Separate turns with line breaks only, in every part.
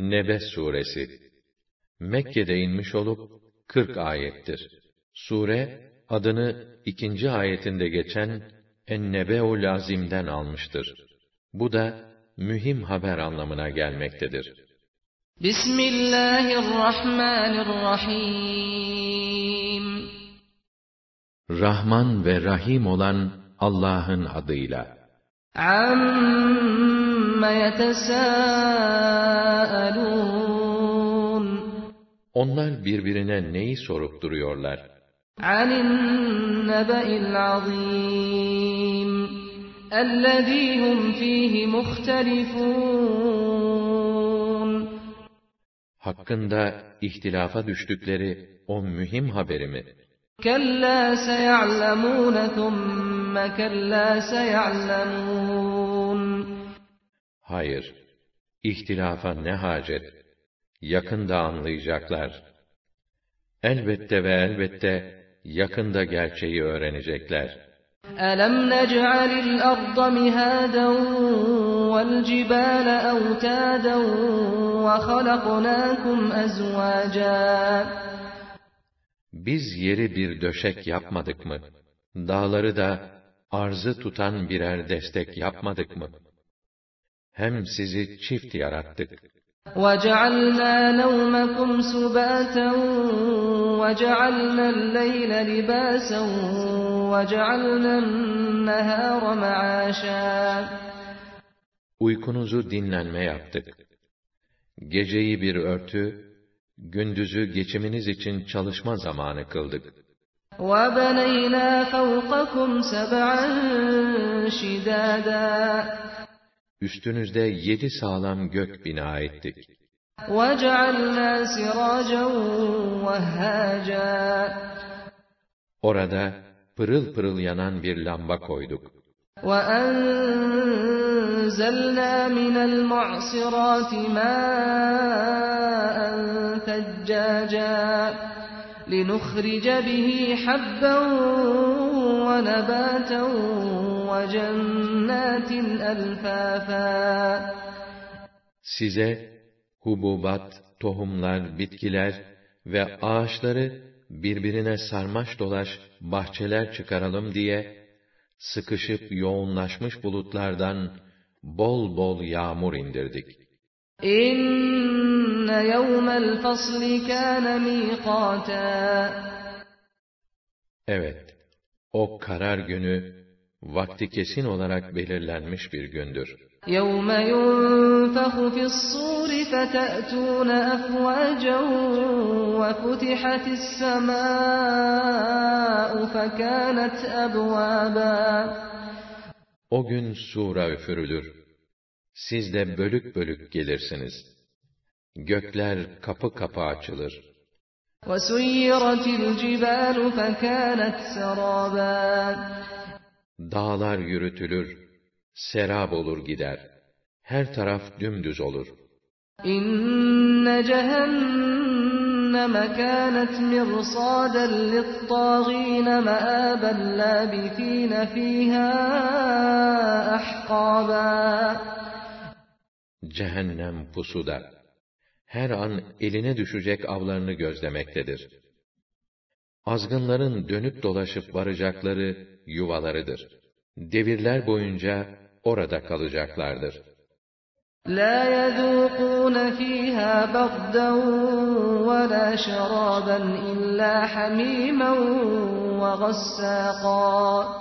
Nebe suresi Mekke'de inmiş olup 40 ayettir. Sure adını ikinci ayetinde geçen Ennebe-ul Lazim'den almıştır. Bu da mühim haber anlamına gelmektedir.
Bismillahirrahmanirrahim
Rahman ve Rahim olan Allah'ın adıyla.
Yetesâelûn
Onlar birbirine neyi sorup duruyorlar?
Anin nebe'il azîm ellezî hum fîhî muhtelifûn
Hakkında ihtilafa düştükleri o mühim haberi mi?
كلا سيعلمون ثم كلا سيعلمون
Hayır, ihtilafa ne hacet? Yakında anlayacaklar. Elbette ve elbette yakında gerçeği öğrenecekler.
أَلَمْ نَجْعَلِ الْأَرْضَ مِهَادًا وَالْجِبَالَ أَوْتَادًا وَخَلَقْنَاكُمْ أَزْوَاجًا
Biz yeri bir döşek yapmadık mı? Dağları da arzı tutan birer destek yapmadık mı? Hem sizi çift yarattık.
وَجَعَلْنَا نَوْمَكُمْ سُبَاتًا وَجَعَلْنَا اللَّيْلَ لِبَاسًا وَجَعَلْنَا النَّهَارَ مَعَاشًا
Uykunuzu dinlenme yaptık. Geceyi bir örtü, gündüzü geçiminiz için çalışma zamanı kıldık.
وَبَنَيْنَا فَوْقَكُمْ سَبْعًا شِدَادًا
Üstünüzde yedi sağlam gök bina ettik.
وَجَعَلْنَا سِرَاجًا وَهَّاجًا
Orada pırıl pırıl yanan bir lamba koyduk.
وَأَنزَلْنَا مِنَ الْمُعْصِرَاتِ مَاءً ثَجَّاجًا لِنُخْرِجَ بِهِ حَبًّا وَنَبَاتًا وَجَنَّاتٍ أَلْفَافًا
Size hububat, tohumlar, bitkiler ve ağaçları birbirine sarmaş dolaş bahçeler çıkaralım diye sıkışıp yoğunlaşmış bulutlardan bol bol yağmur indirdik.
İnne yevmel fasli kâne mîkâtâ
Evet, o karar günü vakti kesin olarak belirlenmiş bir gündür.
يَوْمَ يُنْفَخُ فِي الصُّورِ فَتَأْتُونَ أَفْوَاجًا وَفُتِحَتِ السَّمَاءُ فَكَانَتْ أَبْوَابًا
O gün sura üfürülür. Siz de bölük bölük gelirsiniz. Gökler kapı kapı açılır.
وَسُيِّرَتِ الْجِبَالُ فَكَانَتْ سَرَابًا
Dağlar yürütülür, serab olur gider. Her taraf dümdüz olur.
İnne cehenneme kânet mirsâden littâgîne meâben lâbithîne fîhâ ahqâbâ.
Cehennem pusuda. Her an eline düşecek avlarını gözlemektedir. Azgınların dönüp dolaşıp varacakları yuvalarıdır. Devirler boyunca orada kalacaklardır.
Fîhâ bagden ve lâ şerâben illâ hamîmen ve gassâqâ.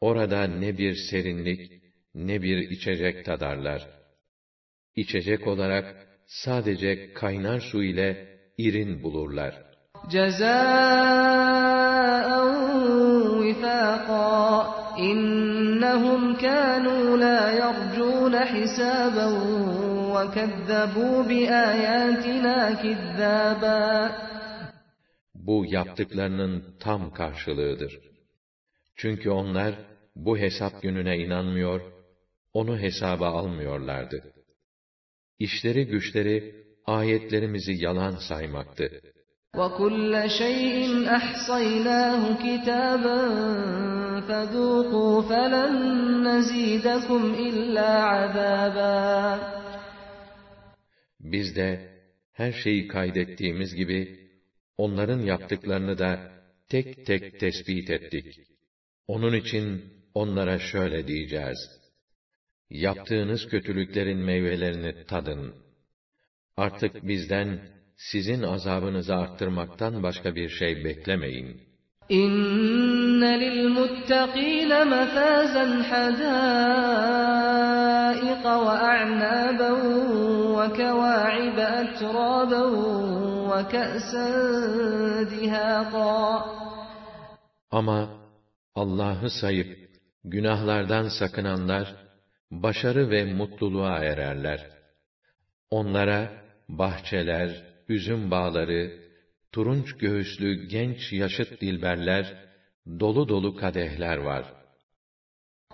Orada ne bir serinlik, ne bir içecek tadarlar. İçecek olarak sadece kaynar su ile irin bulurlar.
Cezâen vifâqâ. İnnehum kânû lâ yercûne hisâben ve kezzebû biâyâtinâ kizzâbâ.
Bu yaptıklarının tam karşılığıdır. Çünkü onlar bu hesap gününe inanmıyor, onu hesaba almıyorlardı. İşleri güçleri ayetlerimizi yalan saymaktı.
وَكُلَّ شَيْءٍ أَحْصَيْنَاهُ كِتَابًا فَذُوقُوا فَلَن نَّزِيدَكُمْ إِلَّا عَذَابًا
Biz de her şeyi kaydettiğimiz gibi onların yaptıklarını da tek tek tespit ettik. Onun için onlara şöyle diyeceğiz. Yaptığınız kötülüklerin meyvelerini tadın. Artık bizden sizin azabınızı arttırmaktan başka bir şey beklemeyin.
Hadâiq ve a'nâben ve kewâ'ib etrâben ve ke'sen dihâqâ.
Ama Allah'ı sayıp günahlardan sakınanlar başarı ve mutluluğa ererler. Onlara bahçeler, üzüm bağları, turunç göğüslü genç yaşıt dilberler, dolu dolu kadehler var.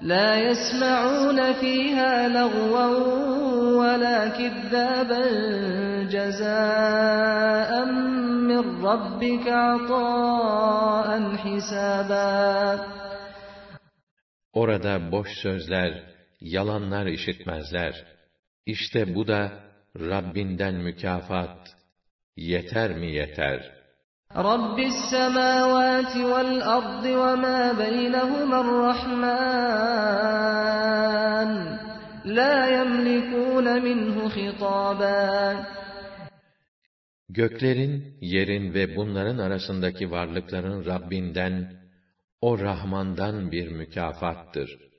La yesma'un fiha lagwan ve la kizzaban cezâen min rabbike atâen hisâbâ.
Orada boş sözler, yalanlar işitmezler. İşte bu da Rabbinden mükafat. Yeter mi yeter?
Vel ardı ve ma beynehuma'r rahman. La yemlikun minhu hitaban.
Göklerin, yerin ve bunların arasındaki varlıkların Rabbinden, o Rahman'dan bir mükafattır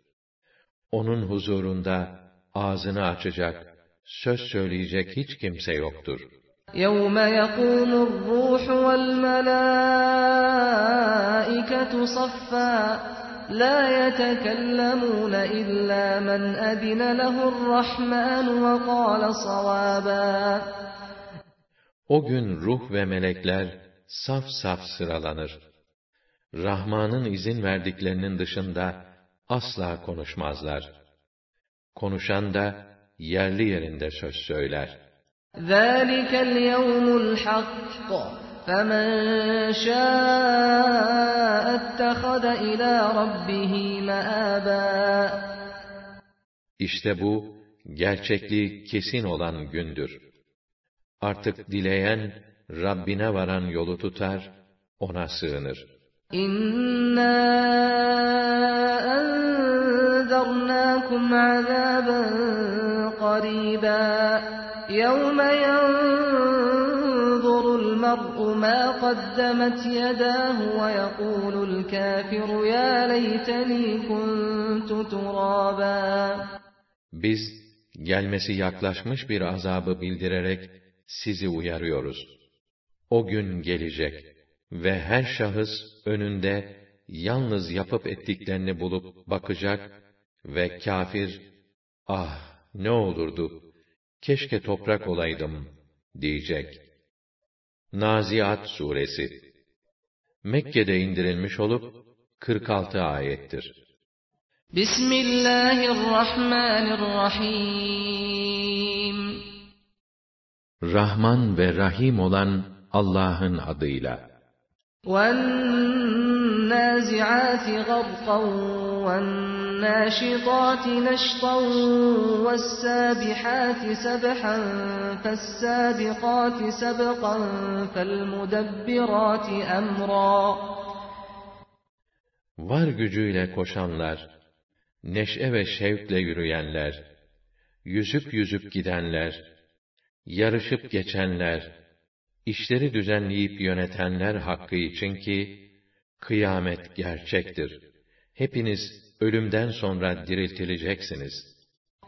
Onun huzurunda ağzını açacak, söz söyleyecek hiç kimse yoktur.
يَوْمَ يَقُومُ الرُّوحُ وَالْمَلَائِكَةُ صَفًّا لَا يَتَكَلَّمُونَ إِلَّا مَنْ أَذِنَ لَهُ الرَّحْمَنُ وَقَالَ صَوَابًا
O gün ruh ve melekler saf saf sıralanır. Rahman'ın izin verdiklerinin dışında asla konuşmazlar. Konuşan da yerli yerinde söz söyler.
ذَٰلِكَ الْيَوْمُ الْحَقُّ فَمَنْ شَاءَ اتَّخَذَ إِلَى رَبِّهِ مَآبًا
İşte bu, gerçekliği kesin olan gündür. Artık dileyen, Rabbine varan yolu tutar, ona sığınır.
İnna enzernakum azaben qariba yevme yanzurul mer'u ma qaddemet yedahu ve yekulul kafiru ya leyteni kuntu
Biz gelmesi yaklaşmış bir azabı bildirerek sizi uyarıyoruz. O gün gelecek ve her şahıs önünde yalnız yapıp ettiklerini bulup bakacak ve kafir, ah ne olurdu, keşke toprak olaydım diyecek. Naziat Suresi Mekke'de indirilmiş olup 46 ayettir.
Bismillahirrahmanirrahim
Rahman ve Rahim olan Allah'ın adıyla.
وَالنَّازِعَاتِ غَرْقًا وَالنَّاشِطَاتِ نَشْطًا وَالسَّابِحَاتِ سَبْحًا فَالسَّابِقَاتِ سَبْقًا فَالْمُدَبِّرَاتِ أَمْرًا
Var gücüyle koşanlar, neşe ve şevkle yürüyenler, yüzüp yüzüp gidenler, yarışıp geçenler, işleri düzenleyip yönetenler hakkı için ki, kıyamet gerçektir. Hepiniz ölümden sonra diriltileceksiniz.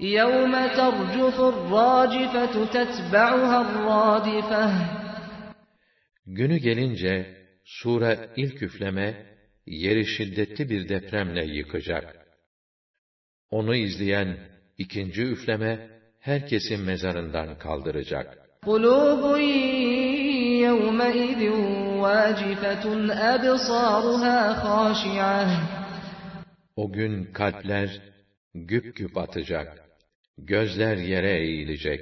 يَوْمَ تَرْجُفُ الرَّاجِفَةُ تَتْبَعُهَا الرَّادِفَةُ
Günü gelince, sura ilk üfleme, yeri şiddetli bir depremle yıkacak. Onu izleyen ikinci üfleme, herkesi mezarından kaldıracak.
قُلُوبٌ يَوْمَئِذٍ وَاجِفَةٌ أَبْصَارُهَا خَاشِعَةٌ
O gün kalpler güp güp atacak. Gözler yere eğilecek.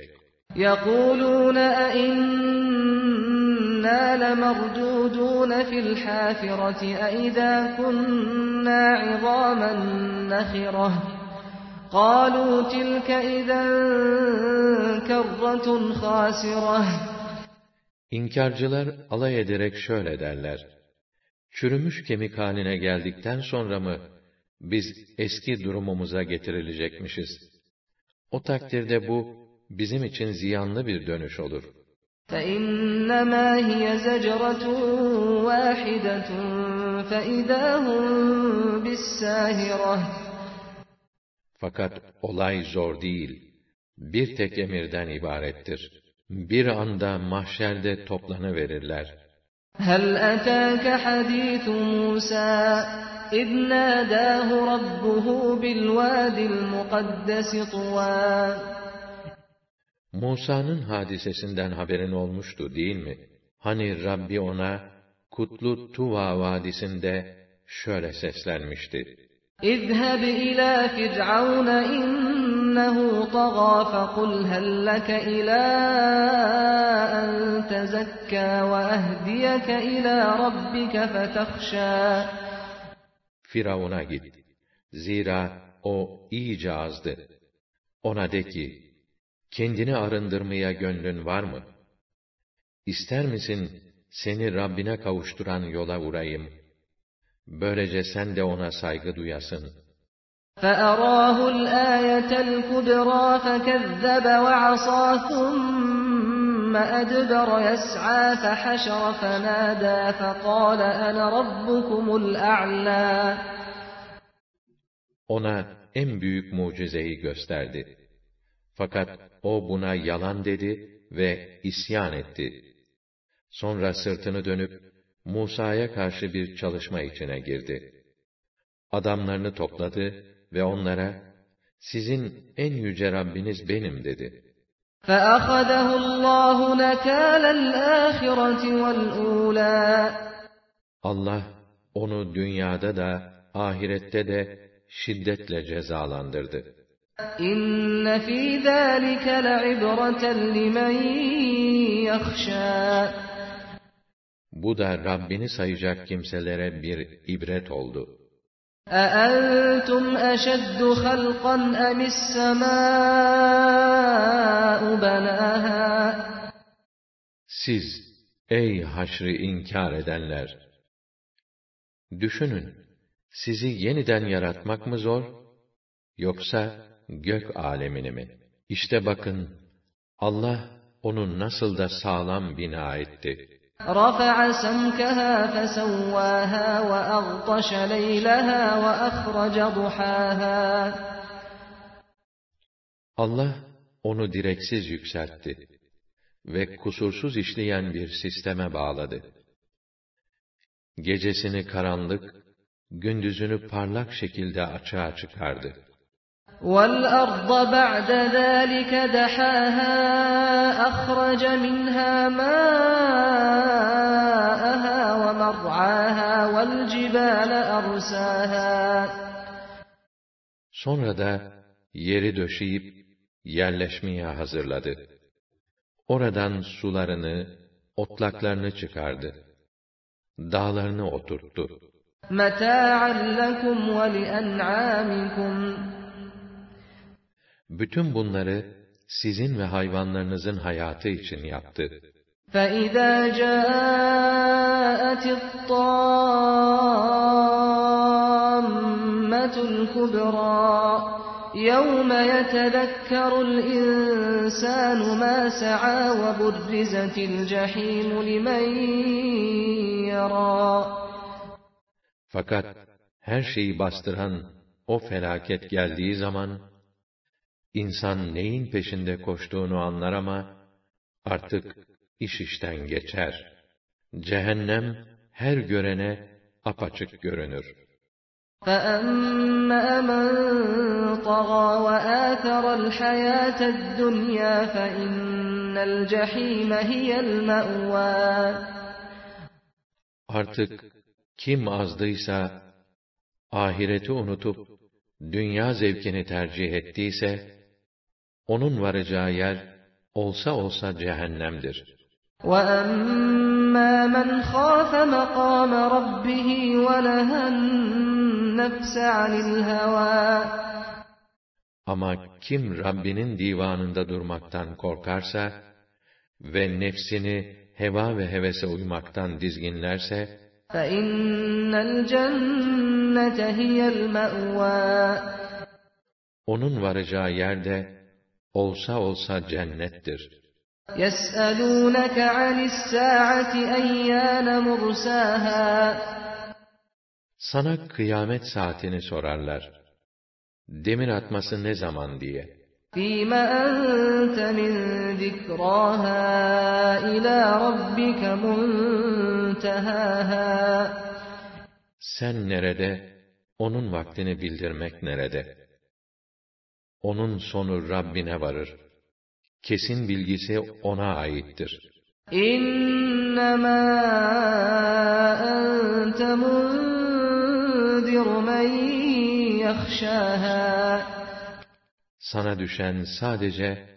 يَقُولُونَ أَإِنَّا لَمَرْدُودُونَ فِي الْحَافِرَةِ أَإِذَا كُنَّا عِظَامًا نَخِرَةً قَالُوا تِلْكَ إِذًا كرة خاسرة
İnkarcılar alay ederek şöyle derler. Çürümüş kemik haline geldikten sonra mı biz eski durumumuza getirilecekmişiz? O takdirde bu bizim için ziyanlı bir dönüş olur.
فإنما هي زجرة واحدة فإذا هم بالساهرة
Fakat olay zor değil. Bir tek emirden ibarettir. Bir anda mahşerde toplanıverirler.
هل أتاك حديث موسى إذ ناداه ربه بالواد المقدس طوى
Musa'nın hadisesinden haberin olmuştu değil mi? Hani Rabbi ona Kutlu Tuva vadisinde şöyle seslenmişti.
اذهب إلى فرعون إنه طغى فقل هل لك إلى أن تزكى وأهديك إلى ربك فتخشى
Firavun'a git. Zira o iyice azdı. Ona de ki, kendini arındırmaya gönlün var mı? İster misin seni Rabbine kavuşturan yola uğrayım? Böylece sen de ona saygı duyasın.
فأراه الآية الكبرى فكذب وعصى ثم أدبر يسعى فحشر فنادى فقال أنا ربكم الأعلى
Ona en büyük mucizeyi gösterdi. Fakat o buna yalan dedi ve isyan etti. Sonra sırtını dönüp Musa'ya karşı bir çalışma içine girdi. Adamlarını topladı ve onlara, sizin en yüce Rabbiniz benim dedi.
فأخذه الله نكال الآخرة والأولى
Allah onu dünyada da ahirette de şiddetle cezalandırdı.
إن في ذلك لعبرة لمن يخشى
Bu da Rabbini sayacak kimselere bir ibret oldu.
أأنتم أشد خلقا أم السماء بناها
Siz, ey haşrı inkar edenler! Düşünün, sizi yeniden yaratmak mı zor, yoksa gök alemini mi? İşte bakın, Allah onu nasıl da sağlam bina etti.
رفع سمكها فسواها وأغطش ليلها وأخرج ضحاها
Allah onu direksiz yükseltti ve kusursuz işleyen bir sisteme bağladı. Gecesini karanlık, gündüzünü parlak şekilde açığa çıkardı.
والأرض بعد ذلك دحاها أخرج منها ماءها ومرعاها والجبال أرساها
Sonra da yeri döşeyip yerleşmeye hazırladı. Oradan sularını, otlaklarını çıkardı. Dağlarını oturttu.
متاعا لكم ولأنعامكم
Bütün bunları sizin ve hayvanlarınızın hayatı için yaptı.
فإذا جاءت الطامة الكبرى يوم يتذكر الإنسان ما سعى وبرزت الجحيم لمن يرى
Fakat her şeyi bastıran o felaket geldiği zaman, insan neyin peşinde koştuğunu anlar ama, artık iş işten geçer. Cehennem her görene apaçık görünür.
فأما من طغى وآثر الحياة الدنيا فإن الجحيم هي المأوى
Artık kim azdıysa, ahireti unutup, dünya zevkini tercih ettiyse, onun varacağı yer, olsa olsa cehennemdir.
وأما من خاف مقام ربه ونهى النفس عن الهوى
Ama kim Rabbinin divanında durmaktan korkarsa ve nefsini heva ve hevese uymaktan dizginlerse,
فَإِنَّ الْجَنَّةَ هِيَ الْمَأْوَى
onun varacağı yerde olsa olsa cennettir. Sana kıyamet saatini sorarlar. Demir atması ne zaman diye.
فِيمَ أَنْتَ مِنْ ذِكْرَاهَا اِلَى رَبِّكَ مُنْتَهَاهَا
Sen nerede, onun vaktini bildirmek nerede? Onun sonu Rabbine varır. Kesin bilgisi ona aittir.
İnnemâ ente munzir men yahşâhâ.
Sana düşen sadece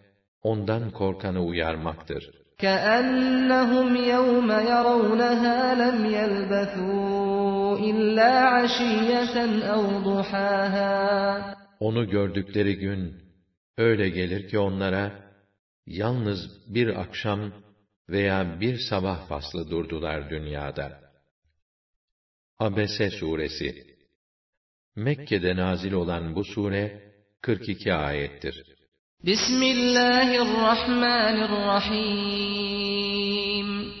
ondan korkanı uyarmaktır.
كأنهم يوم يرونها لم يلبثوا إلا عشية أو ضحاها
onu gördükleri gün öyle gelir ki onlara yalnız bir akşam veya bir sabah faslı durdular dünyada. Abese suresi Mekke'de nazil olan bu sure 42 ayettir.
Bismillahirrahmanirrahim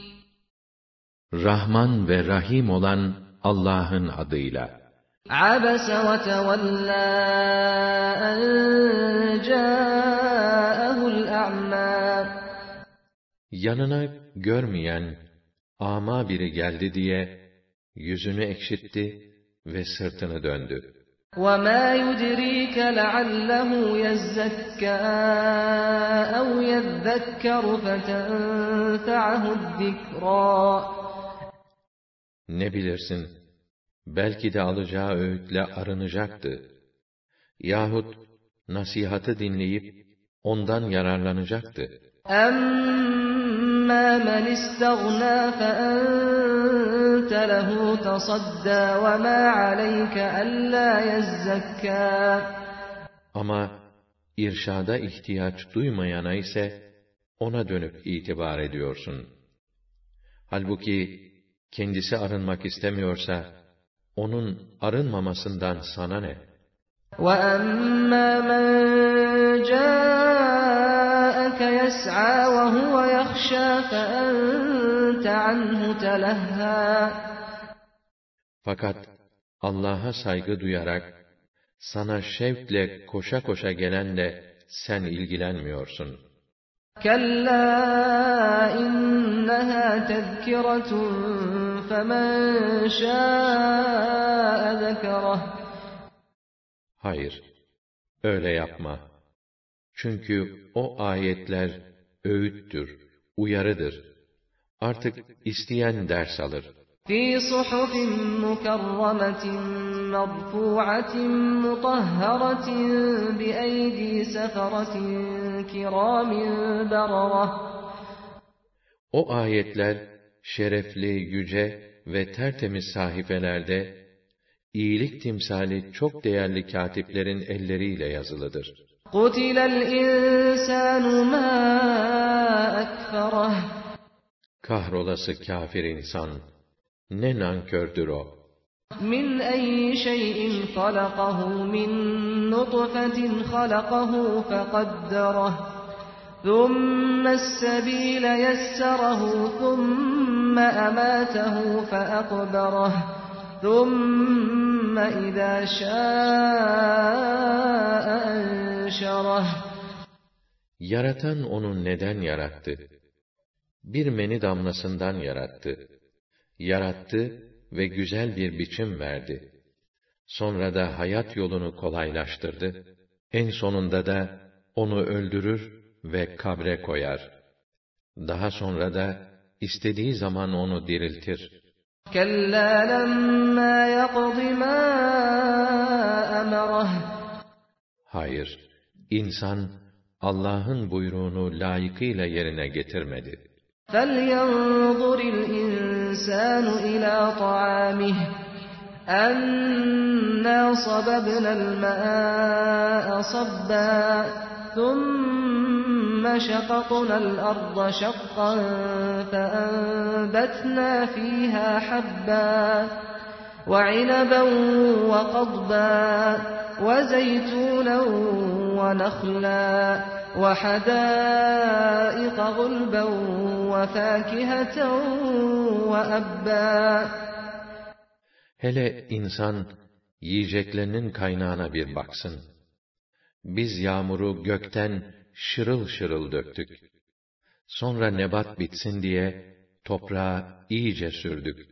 Rahman ve Rahim olan Allah'ın adıyla.
عبس وتولى أن جاءه الأعمى
Yanına görmeyen, ama biri geldi diye, yüzünü ekşitti ve sırtını döndü.
وَمَا يُدْرِيكَ لَعَلَّهُ يَزَّكَّى أَوْ يَذَّكَّرُ فَتَنْفَعَهُ الذِّكْرَى
Ne bilirsin, belki de alacağı öğütle arınacaktı. Yahut nasihatı dinleyip ondan yararlanacaktı.
أَمَّا مَنِ اسْتَغْنَى فَأَنْتَ لَهُ تَصَدَّى وَمَا عَلَيْكَ أَلَّا يَزَّكَّى
Ama irşada ihtiyaç duymayana ise ona dönüp itibar ediyorsun. Halbuki kendisi arınmak istemiyorsa, onun arınmamasından sana ne?
وَأَمَّا مَنْ جَاءَكَ يَسْعَى وَهُوَ يَخْشَى فَأَنْتَ عَنْهُ تَلَهَّى
Fakat Allah'a saygı duyarak, sana şevkle koşa koşa gelenle sen ilgilenmiyorsun.
كَلَّا إِنَّهَا تَذْكِرَةٌ فَمَنْ شَاءَ ذَكَرَهُ
Hayır, öyle yapma. Çünkü o ayetler öğüttür, uyarıdır. Artık isteyen ders alır.
فِي صُحُفٍ مُكَرَّمَةٍ مَرْفُوعَةٍ مُطَهَّرَةٍ بِأَيْدِي سَفَرَةٍ كِرَامٍ بَرَرَةٍ
O ayetler şerefli, yüce ve tertemiz sahifelerde iyilik timsali çok değerli katiplerin elleriyle yazılıdır.
قُتِلَ الْإِنسَانُ مَا أَكْفَرَهُ
Kahrolası kafir insan, ne nankördür o.
مِنْ أَيِّ شَيْءٍ خَلَقَهُ مِنْ نُطْفَةٍ خَلَقَهُ فَقَدَّرَهُ ثُمَّ السَّبِيلَ يَسَّرَهُ ثُمَّ أَمَاتَهُ فَأَقْبَرَهُ ثُمَّ إِذَا شَاءَ أَنْشَرَهُ
Yaratan onu neden yarattı? Bir meni damlasından yarattı. Yarattı ve güzel bir biçim verdi. Sonra da hayat yolunu kolaylaştırdı. En sonunda da onu öldürür ve kabre koyar. Daha sonra da istediği zaman onu diriltir.
كَلَّا لَمَّا يَقْضِ مَا أَمَرَهُ
Hayır, insan Allah'ın buyruğunu layıkıyla yerine getirmedi.
فَلْيَنْظُرِ الْإِنْسَانُ إِلَى طَعَامِهِ أنا صببنا الماء صبا ثم شققنا الأرض شقا فأنبتنا فيها حبا وعنبا وقضبا وزيتونا ونخلا وحدائق غلبا وفاكهة وأبا
Hele insan yiyeceklerinin kaynağına bir baksın. Biz yağmuru gökten şırıl şırıl döktük. Sonra nebat bitsin diye toprağa iyice sürdük.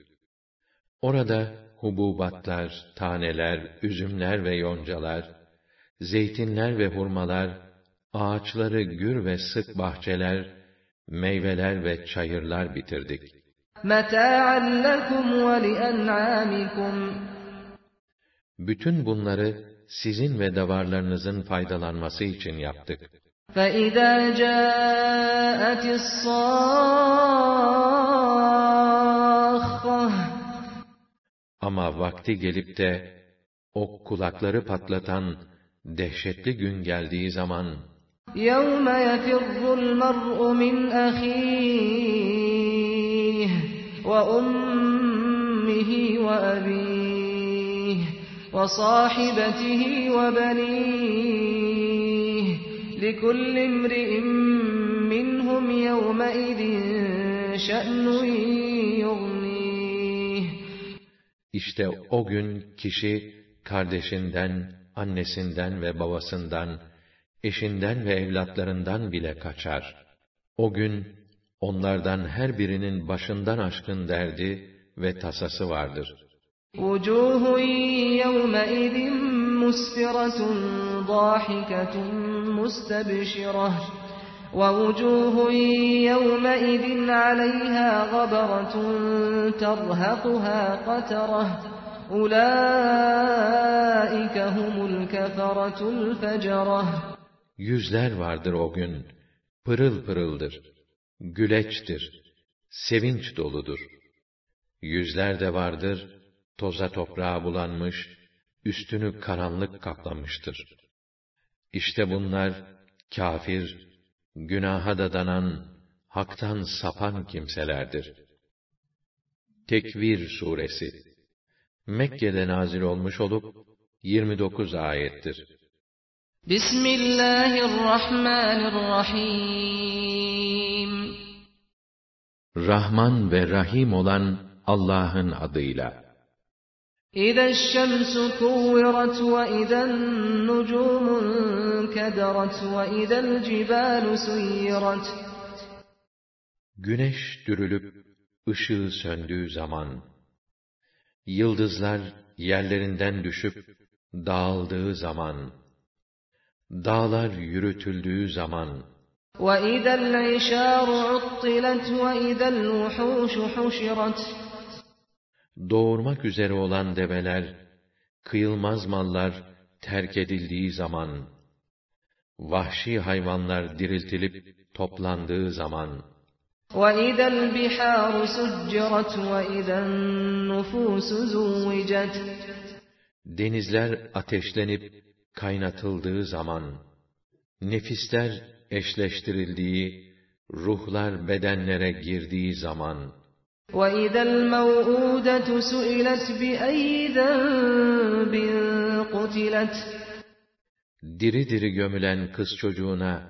Orada hububatlar, taneler, üzümler ve yoncalar, zeytinler ve hurmalar, ağaçları gür ve sık bahçeler, meyveler ve çayırlar bitirdik. Bütün bunları sizin ve davarlarınızın faydalanması için yaptık.
فإذا جاءت الصاخة
Ama vakti gelip de o kulakları patlatan dehşetli gün geldiği zaman
يوم يفر المرء من أخيه وأمه وأبيه وصاحبته وبنيه لكل امرئ منهم يومئذ شأن يغنيه
işte o gün kişi kardeşinden, annesinden ve babasından, eşinden ve evlatlarından bile kaçar. O gün onlardan her birinin başından aşkın derdi ve tasası vardır.
وجوه يومئذ مسفرة ضاحكة مستبشرة ووجوه يومئذ عليها غبرة ترهقها قترة أولئك هم الكفرة الفجرة
Yüzler vardır o gün, pırıl pırıldır, güleçtir, sevinç doludur. Yüzler de vardır, toza toprağa bulanmış, üstünü karanlık kaplamıştır. İşte bunlar, kafir, günaha dadanan, haktan sapan kimselerdir. Tekvir suresi Mekke'de nazil olmuş olup 29 ayettir.
Bismillahirrahmanirrahim
Rahman ve Rahim olan Allah'ın adıyla.
إذا الشمس كورت وإذا النجوم انكدرت وإذا الجبال سيرت
Güneş dürülüp ışığı söndüğü zaman, yıldızlar yerlerinden düşüp dağıldığı zaman, dağlar yürütüldüğü zaman,
وإذا العشار عطلت وإذا الوحوش حشرت
doğurmak üzere olan develer, kıyılmaz mallar terk edildiği zaman, vahşi hayvanlar diriltilip toplandığı zaman,
وإذا البحار سجرت وإذا النفوس زوجت
denizler ateşlenip kaynatıldığı zaman, nefisler eşleştirildiği, ruhlar bedenlere girdiği zaman,
وإذا الموءودة سئلت بأي ذنب قتلت
diri diri gömülen kız çocuğuna,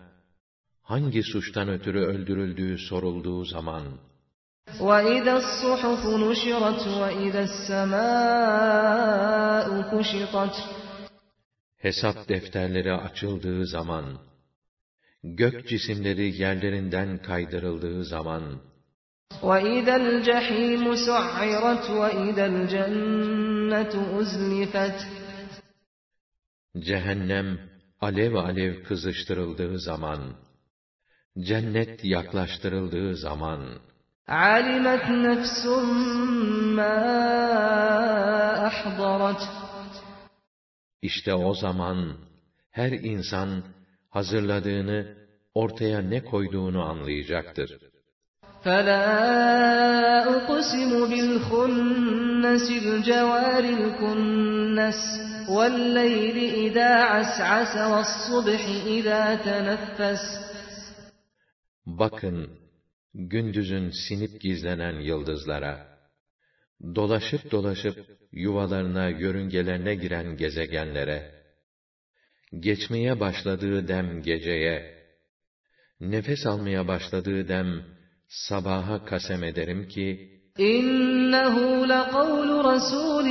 hangi suçtan ötürü öldürüldüğü sorulduğu zaman,
وإذا الصحف نشرت وإذا السماء كشطت
hesap defterleri açıldığı zaman, gök cisimleri yerlerinden kaydırıldığı zaman,
وإذا الجحيم سعرت وإذا الجنة أزلفت
cehennem alev alev kızıştırıldığı zaman, cennet yaklaştırıldığı zaman,
علمت نفس ما أحضرت
işte o zaman her insan hazırladığını, ortaya ne koyduğunu anlayacaktır.
فلا أقسم بالخنس الجوار الكنس والليل إذا عسعس والصبح إذا تنفس
Bakın, gündüzün sinip gizlenen yıldızlara, dolaşıp dolaşıp yuvalarına, yörüngelerine giren gezegenlere, geçmeye başladığı dem geceye, nefes almaya başladığı dem sabaha kasem ederim ki,
إنه لقول رسول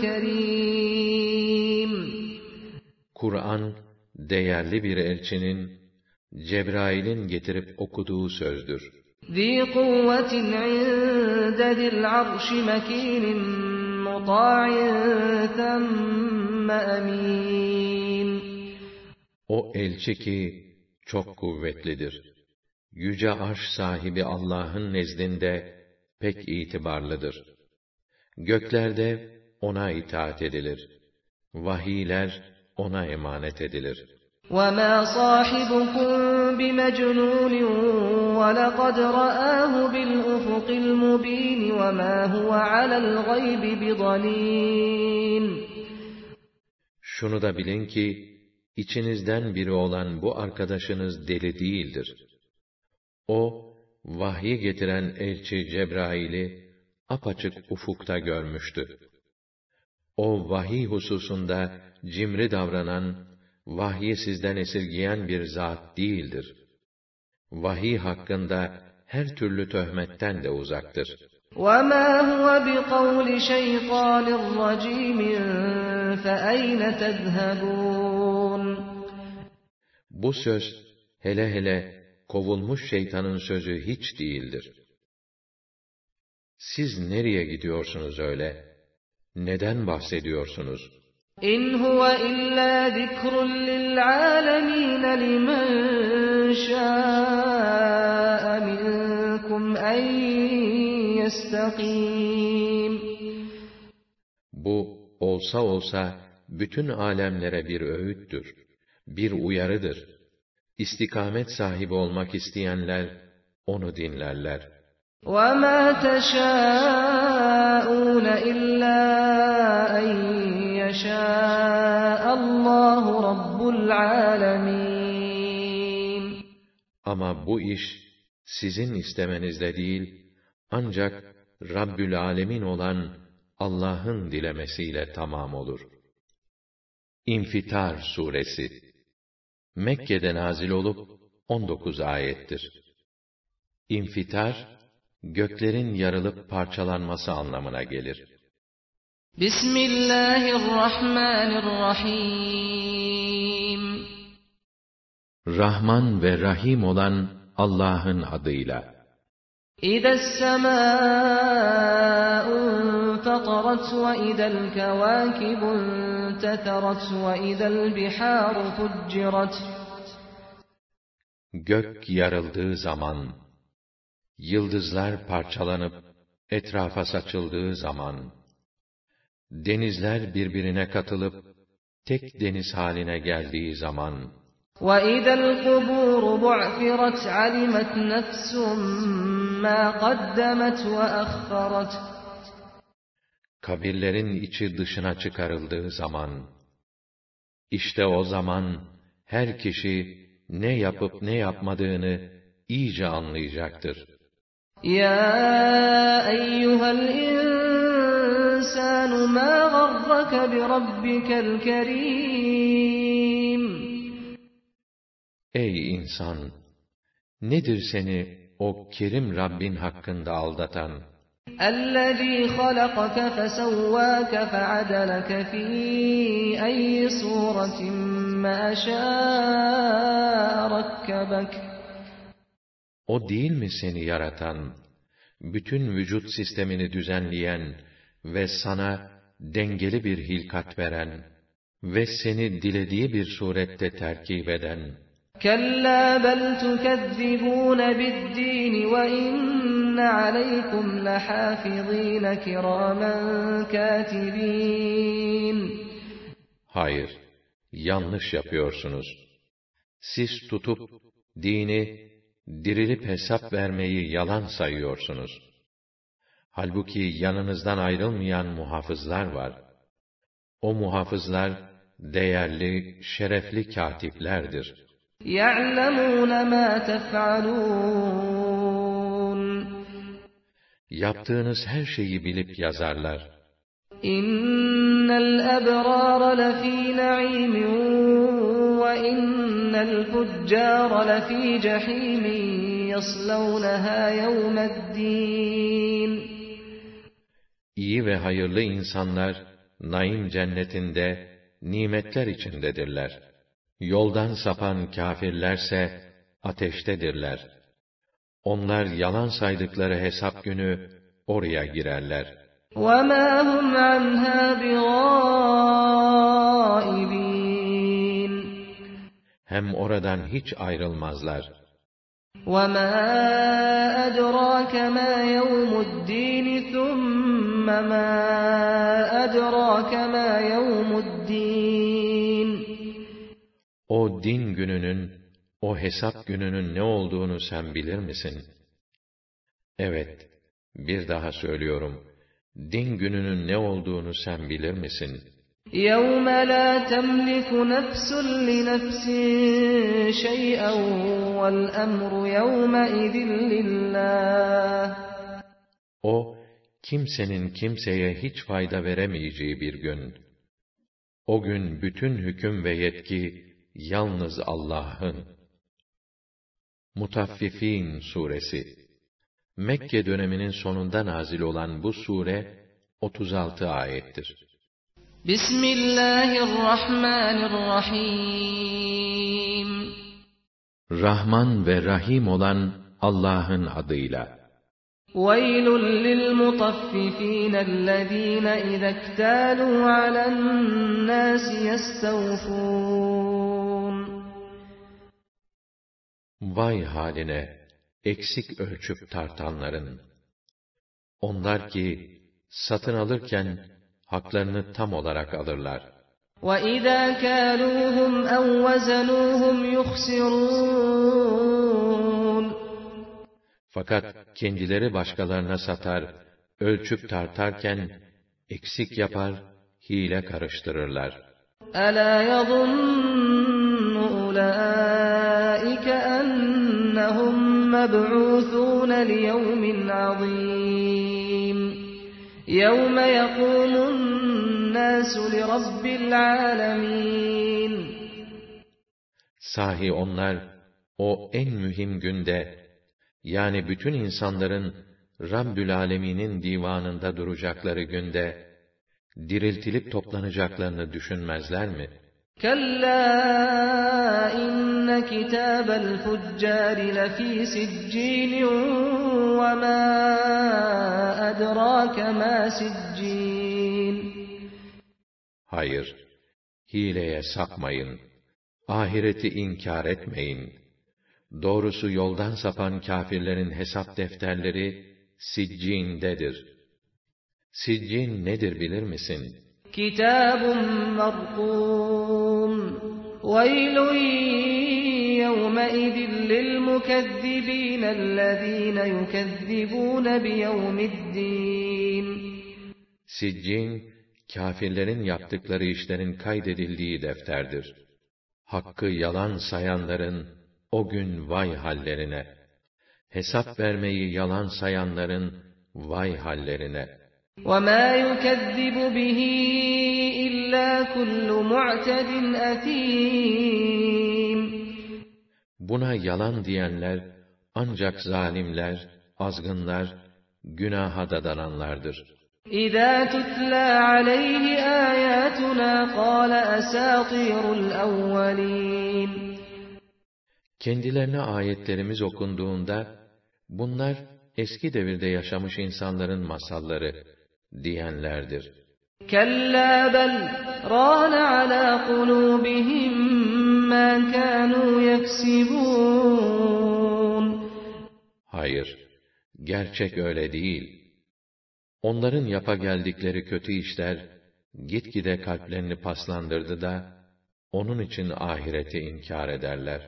كريم
Kur'an, değerli bir elçinin, Cebrail'in getirip okuduğu sözdür.
ذي قوة عند ذي العرش مكين مطاع ثم أمين
O elçi ki, çok kuvvetlidir. Yüce arş sahibi Allah'ın nezdinde pek itibarlıdır. Göklerde ona itaat edilir. Vahiyler ona emanet edilir.
وما صاحبكم بمجنون ولقد رآه بالأفق المبين وما هو على الغيب بضنين
Şunu da bilin ki, içinizden biri olan bu arkadaşınız deli değildir. O, vahyi getiren elçi Cebrail'i apaçık ufukta görmüştü. O vahiy hususunda cimri davranan, vahyi sizden esirgiyen bir zat değildir. Vahiy hakkında her türlü töhmetten de uzaktır.
وما هو بقول شيطان رجيم فأين تذهبون
Bu söz, hele hele kovulmuş şeytanın sözü hiç değildir. Siz nereye gidiyorsunuz öyle? Neden bahsediyorsunuz?
İn huve illa zikrun lil alemin limen şâ'a minkum en yestakim.
Bu olsa olsa bütün alemlere bir öğüttür, bir uyarıdır İstikamet sahibi olmak isteyenler, onu dinlerler.
وما تشاءون إلا أن يشاء الله رب العالمين
Ama bu iş, sizin istemenizle değil, ancak Rabbül Alemin olan Allah'ın dilemesiyle tamam olur. İnfitar Suresi Mekke'de nazil olup 19 ayettir. İnfitar göklerin yarılıp parçalanması anlamına gelir.
Bismillahirrahmanirrahim
Rahman ve Rahim olan Allah'ın adıyla.
إذا السماء انفطرت وإذا الكواكب انتثرت وإذا البحار فجرت
Gök yarıldığı zaman, yıldızlar parçalanıp etrafa saçıldığı zaman, denizler birbirine katılıp tek deniz haline geldiği zaman,
وإذا القبور بعثرت علمت نفس ما قدمت وأخرت
kabirlerin içi dışına çıkarıldığı zaman, işte o zaman her kişi ne yapıp ne yapmadığını iyice anlayacaktır.
يا أيها الإنسان ما غرك بربك الكريم
Ey insan! Nedir seni o kerim Rabbin hakkında aldatan?
الذي خلقك فسواك فعدلك في أي صورة ما شاء ركبك
O değil mi seni yaratan, bütün vücut sistemini düzenleyen ve sana dengeli bir hilkat veren ve seni dilediği bir surette terkip eden,
كلا بل تكذبون بالدين وإن عليكم لحافظين كراما كاتبين
hayır, yanlış yapıyorsunuz. Siz tutup dini dirilip hesap vermeyi yalan sayıyorsunuz. Halbuki yanınızdan ayrılmayan muhafızlar var. O muhafızlar, değerli, şerefli katiplerdir.
يَعْلَمُونَ مَا تَفْعَلُونَ
Yaptığınız her şeyi bilip yazarlar.
اِنَّ الْأَبْرَارَ لَف۪ي نَعِيمٍ وَاِنَّ الْفُجَّارَ لَف۪ي جَح۪يمٍ يَصْلَوْنَهَا يَوْمَ الدِّينِ
İyi ve hayırlı insanlar, naim cennetinde, nimetler içindedirler. Yoldan sapan kâfirlerse, ateştedirler. Onlar yalan saydıkları hesap günü, oraya girerler.
وَمَا هُمْ عَنْهَا بِغَائِبِينَ
Hem oradan hiç ayrılmazlar.
وَمَا أَدْرَاكَ مَا يَوْمُ الدِّينِ ثُمَّ مَا أَدْرَاكَ مَا يَوْمُ الدِّينِ
O din gününün, o hesap gününün ne olduğunu sen bilir misin? Evet, bir daha söylüyorum. Din gününün ne olduğunu sen bilir misin?
يَوْمَ لَا تَمْلِكُ نَفْسٌ لِنَفْسٍ شَيْئًا وَالْأَمْرُ يَوْمَئِذٍ لِلَّهِ
O, kimsenin kimseye hiç fayda veremeyeceği bir gün. O gün bütün hüküm ve yetki yalnız Allah'ın. Mutaffifin suresi Mekke döneminin sonunda nazil olan bu sure 36 ayettir.
Bismillahirrahmanirrahim
Rahman ve Rahim olan Allah'ın adıyla.
وَيْلٌ لِلْمُطَفِّفِينَ الَّذ۪ينَ اِذَا اكْتَالُوا عَلَى النَّاسِ يَسْتَوْفُونَ
Vay haline, eksik ölçüp tartanların! Onlar ki, satın alırken, haklarını tam olarak alırlar.
وَإِذَا كَالُوهُمْ اَوْ وَزَنُوهُمْ يُخْسِرُونَ
Fakat kendileri başkalarına satar, ölçüp tartarken, eksik yapar, hile karıştırırlar.
أَلَا يَظُنُّ أُولَٰئِكَ أَنَّهُمْ مَبْعُوثُونَ لِيَوْمٍ عَظِيمٍ يَوْمَ يَقُومُ النَّاسُ لِرَبِّ الْعَالَمِينَ
Sahi onlar, o en mühim günde, yani bütün insanların Rabbül Alemin'in divanında duracakları günde, diriltilip toplanacaklarını düşünmezler mi?
Kalla inne kitabel fuccari lefi siccinin ve ma edrake ma siccin.
Hayır, hileye sapmayın. Ahireti inkar etmeyin. Doğrusu yoldan sapan kâfirlerin hesap defterleri Siccin'dedir. Siccin nedir bilir misin?
Kitabun markûn وَيْلٌ يَوْمَئِذٍ لِّلْمُكَذِّبِينَ الَّذِينَ يُكَذِّبُونَ بِيَوْمِ الدِّينِ
Siccin, kâfirlerin yaptıkları işlerin kaydedildiği defterdir. Hakkı yalan sayanların, o gün vay hallerine! Hesap vermeyi yalan sayanların, vay hallerine!
وَمَا يُكَذِّبُ بِهِ إِلَّا كُلُّ مُعْتَدٍ أَثِيمٍ
Buna yalan diyenler, ancak zalimler, azgınlar, günaha dadananlardır.
إِذَا تُتْلَى عَلَيْهِ آيَاتُنَا قَالَ أَسَاطِيرُ الْأَوَّلِينَ
Kendilerine ayetlerimiz okunduğunda, bunlar eski devirde yaşamış insanların masalları diyenlerdir.
Kalla bel rana ala kulubihim ma kanu yeksibun.
Hayır, gerçek öyle değil. Onların yapa geldikleri kötü işler, gitgide kalplerini paslandırdı da, onun için ahireti inkar ederler.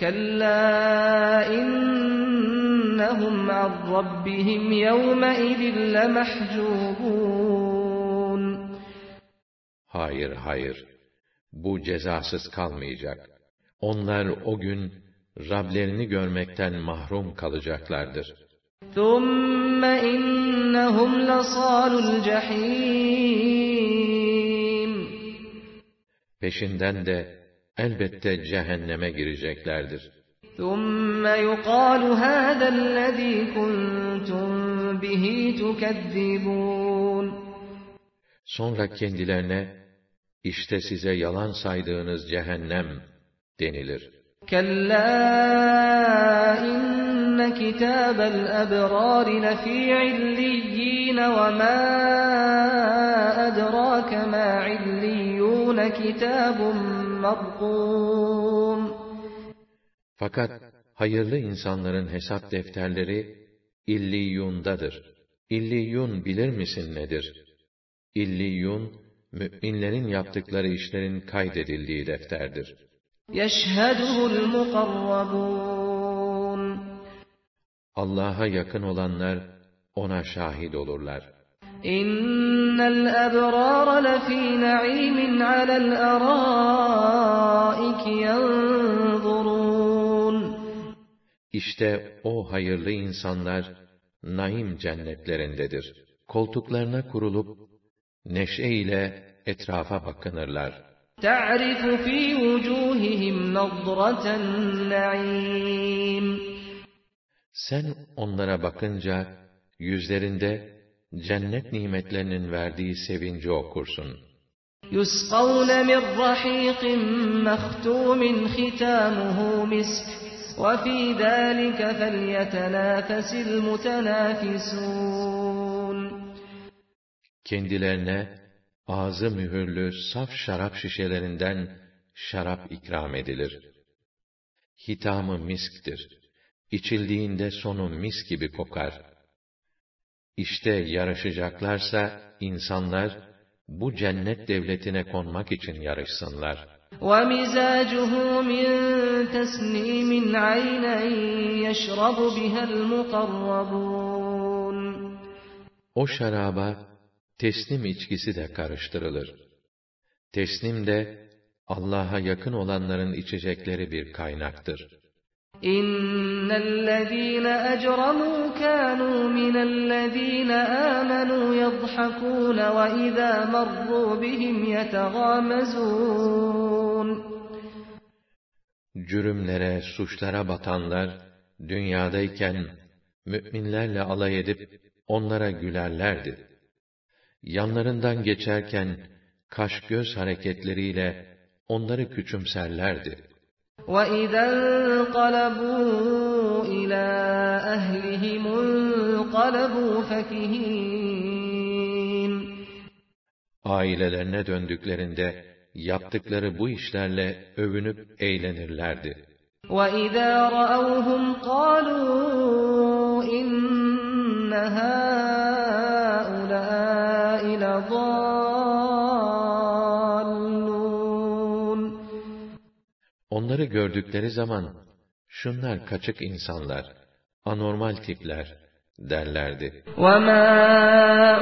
Kalla innehum an rabbihim yevme idin lemehcubun.
Hayır, hayır. Bu cezasız kalmayacak. Onlar o gün Rablerini görmekten mahrum kalacaklardır.
ثم إنهم لصال الجحيم
Peşinden de elbette cehenneme gireceklerdir.
ثم يقال هذا الذي كنتم به تكذبون
Sonra kendilerine, işte size yalan saydığınız cehennem denilir.
Kalla inne kitabel ebrar lefî illiyyîn ve mâ edrâke mâ illiyyûn kitabun mabdûm.
Fakat hayırlı insanların hesap defterleri İlliyun'dadır. İlliyun bilir misin nedir? İlliyun, müminlerin yaptıkları işlerin kaydedildiği defterdir. Allah'a yakın olanlar ona şahit olurlar.
İnnel ebrar lefî na'imin alel arâik yanzurûn.
İşte o hayırlı insanlar naim cennetlerindedir. Koltuklarına kurulup neşe ile etrafa bakınırlar.
تعرف في وجوههم نضرة النعيم
Sen onlara bakınca yüzlerinde cennet nimetlerinin verdiği sevinci okursun.
يسقون من رحيق مختوم ختامه مسك وفي ذلك فليتنافس المتنافسون
Kendilerine ağzı mühürlü saf şarap şişelerinden şarap ikram edilir. Hitamı misktir. İçildiğinde sonu mis gibi kokar. İşte yarışacaklarsa insanlar bu cennet devletine konmak için yarışsınlar.
ومزاجه من تسنيم عينا يشرب بها المقربون
O şaraba teslim içkisi de karıştırılır. Teslim de Allah'a yakın olanların içecekleri bir kaynaktır.
إن الذين أجرموا كانوا من الذين آمنوا يضحكون وإذا مروا بهم يتغامزون
Cürümlere, suçlara batanlar, dünyadayken müminlerle alay edip onlara gülerlerdi. Yanlarından geçerken kaş göz hareketleriyle onları küçümserlerdi.
وإذا انقلبوا إلى أهلهم انقلبوا فكهين
Ailelerine döndüklerinde yaptıkları bu işlerle övünüp eğlenirlerdi.
وإذا رأوهم قالوا إن هؤلاء لضالون
Onları gördükleri zaman, şunlar kaçık insanlar, anormal tipler, derlerdi.
وما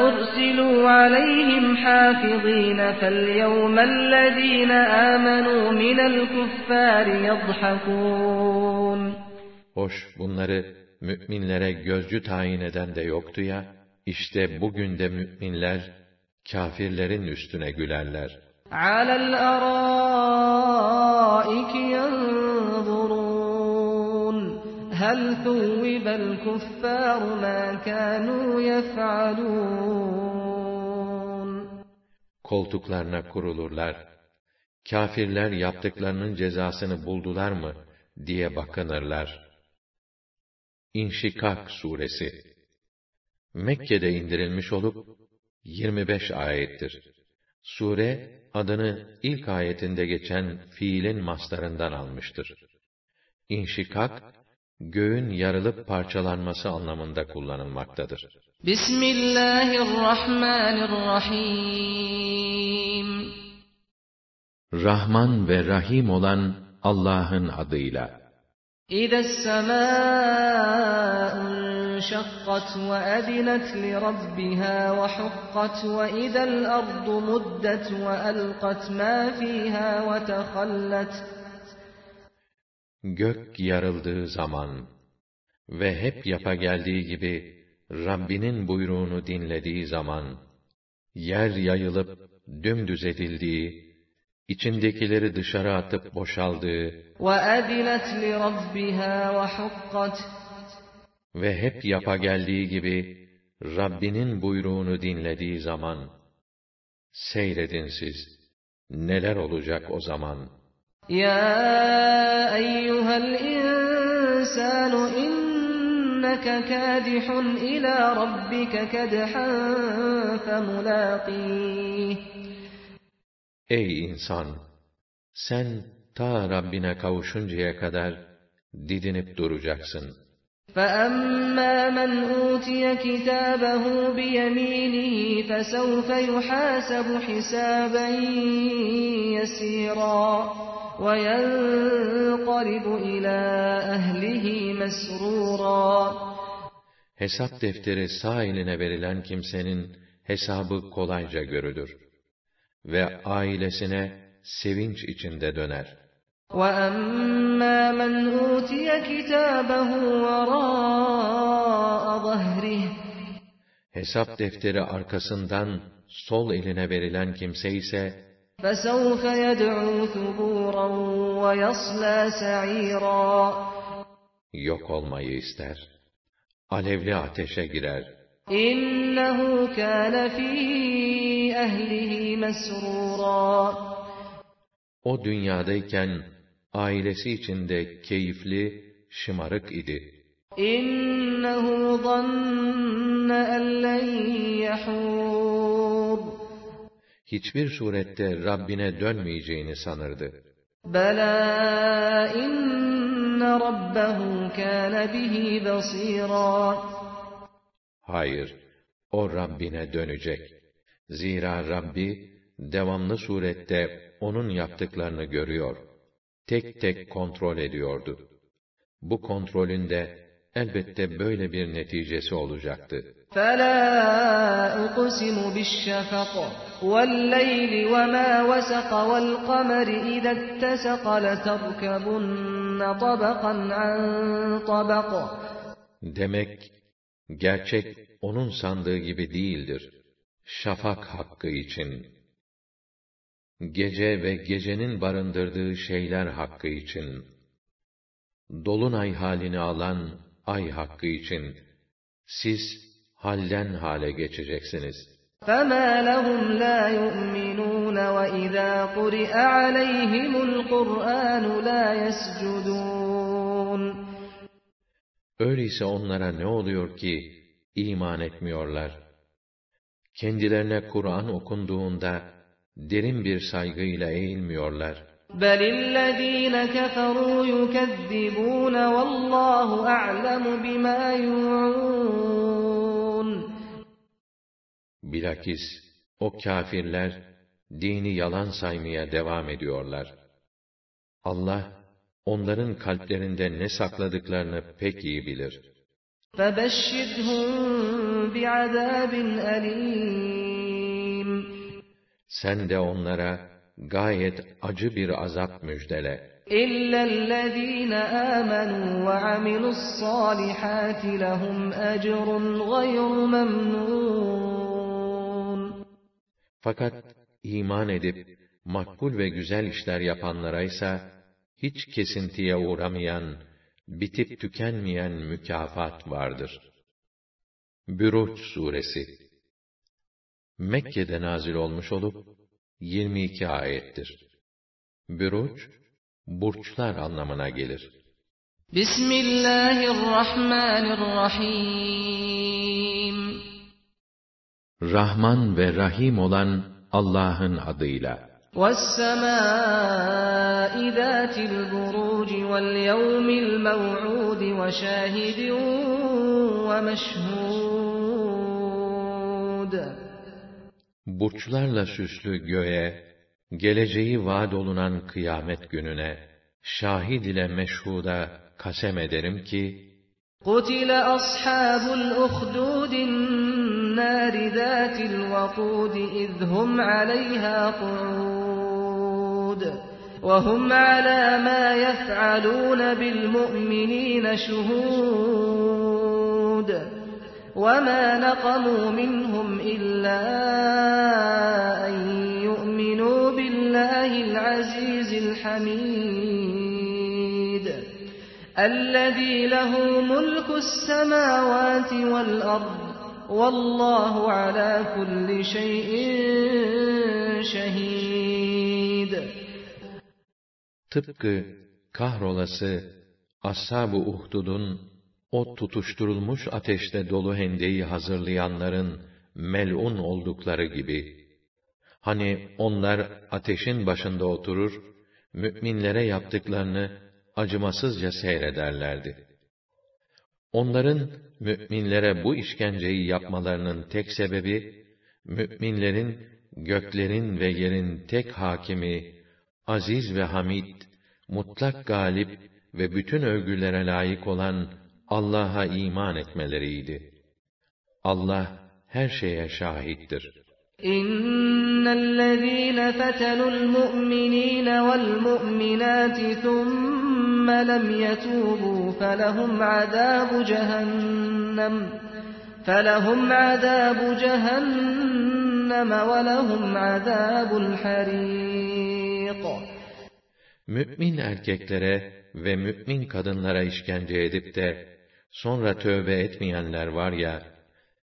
أرسلوا عليهم حافظين فاليوم الذين آمنوا من الكفار يضحكون
Hoş, bunları müminlere gözcü tayin eden de yoktu ya, işte bugün de müminler, kafirlerin üstüne gülerler.
على الأرائك ينظرون هل ثوب الكفار ما كانوا يفعلون
Koltuklarına kurulurlar. Kafirler yaptıklarının cezasını buldular mı diye bakınırlar. İnşikak suresi Mekke'de indirilmiş olup 25 ayettir. Sure adını ilk ayetinde geçen fiilin maslarından almıştır. İnşikak göğün yarılıp parçalanması anlamında kullanılmaktadır.
Bismillahirrahmanirrahim
Rahman ve Rahim olan Allah'ın adıyla.
İdes semâ'un انشقت وأذنت لربها وحقت وإذا الأرض مدت وألقت ما فيها وتخلت
Gök yarıldığı zaman ve hep yapa geldiği gibi Rabbinin buyruğunu dinlediği zaman, yer yayılıp dümdüz edildiği, içindekileri dışarı atıp boşaldığı
وأذنت لربها وحقت
ve hep yapa geldiği gibi Rabbinin buyruğunu dinlediği zaman seyredin siz neler olacak o zaman.
Ya eyyuhel insanu inneke kadihun ila rabbike kedhan.
Ey insan! Sen ta Rabbine kavuşuncaya kadar didinip duracaksın.''
فأما من أوتي كتابه بيمينه فسوف يحاسب حسابا يسيرا وينقلب إلى أهله مسرورا
Hesap defteri sağ eline verilen kimsenin hesabı kolayca görülür. Ve ailesine sevinç içinde döner.
وَأَمَّا مَنْ أُوتِيَ كِتَابَهُ وَرَاءَ ظَهْرِهِ
Hesap defteri arkasından sol eline verilen kimse ise
فَسَوْفَ يَدْعُو ثُبُورًا وَيَصْلَى سَعِيرًا
yok olmayı ister. Alevli ateşe girer.
إِنَّهُ كَانَ فِي أَهْلِهِ مَسْرُورًا
O dünyadayken ailesi içinde keyifli, şımarık idi.
İnnehu zanne ellen yahur.
Hiçbir surette Rabbine dönmeyeceğini sanırdı.
Bela inne rabbehu kâne bihi basîrâ.
Hayır, o Rabbine dönecek. Zira Rabbi devamlı surette onun yaptıklarını görüyor.'' Tek tek kontrol ediyordu. Bu kontrolün de elbette böyle bir neticesi olacaktı.
فَلَا أُقْسِمُ بِالشَّفَقِ وَاللَّيْلِ وَمَا وَسَقَ وَالْقَمَرِ إِذَا اتَّسَقَ لَتَرْكَبُنَّ طَبَقًا عَنْ طَبَقٍ
Demek, gerçek onun sandığı gibi değildir. Şafak hakkı için. Gece ve gecenin barındırdığı şeyler hakkı için. Dolunay halini alan ay hakkı için. Siz halden hale geçeceksiniz.
فَمَا لَهُمْ لَا يُؤْمِنُونَ وَإِذَا قُرِئَ عَلَيْهِمُ الْقُرْآنُ لَا يَسْجُدُونَ
Öyleyse onlara ne oluyor ki iman etmiyorlar? Kendilerine Kur'an okunduğunda derin bir saygıyla eğilmiyorlar.
بَلِ الَّذ۪ينَ كَفَرُوا يُكَذِّبُونَ وَاللّٰهُ أَعْلَمُ بِمَا يُوعُونَ
Bilakis o kâfirler dini yalan saymaya devam ediyorlar. Allah onların kalplerinde ne sakladıklarını pek iyi bilir.
فَبَشِّرْهُم بِعَذَابٍ أَلِيمٍ
Sen de onlara gayet acı bir azap müjdele.
إِلَّا الَّذ۪ينَ آمَنُوا وَعَمِلُوا الصَّالِحَاتِ لَهُمْ أَجْرٌ غَيْرُ مَمْنُونٍ
Fakat iman edip makbul ve güzel işler yapanlara ise hiç kesintiye uğramayan, bitip tükenmeyen mükafat vardır. Büruç suresi Mekke'de nazil olmuş olup 22 ayettir. Büruç burçlar anlamına gelir.
Bismillahirrahmanirrahim
Rahman ve Rahim olan Allah'ın adıyla.
وَالسَّمَاءِ ذَاتِ الْبُرُوجِ وَالْيَوْمِ الْمَوْعُودِ وَشَاهِدٍ وَمَشْهُودٍ
Burçlarla süslü göğe, geleceği vaad olunan kıyamet gününe, şahid ile meşhuda kasem ederim ki,
قتل أصحاب الأخدود النار ذات الوقود إذ هم عليها قعود وهم على ما يفعلون بالمؤمنين شهود وما نقموا منهم إلا أن يؤمنوا بالله العزيز الحميد الذي له ملك السماوات والأرض والله على كل شيء شهيد
tıpkı kahrolası Ashab-ı Uhdud'un o tutuşturulmuş ateşte dolu hendeyi hazırlayanların melun oldukları gibi, hani onlar ateşin başında oturur, müminlere yaptıklarını acımasızca seyrederlerdi. Onların müminlere bu işkenceyi yapmalarının tek sebebi, müminlerin göklerin ve yerin tek hakimi, aziz ve hamid, mutlak galip ve bütün övgülere layık olan Allah'a iman etmeleriydi. Allah her şeye şahittir.
إن الذين فتنوا المؤمنين والمؤمنات ثم لم يتوبوا فلهم عذاب جهنم فلهم عذاب جهنم ولهم عذاب الحريق
Mümin erkeklere ve mümin kadınlara işkence edip de sonra tövbe etmeyenler var ya,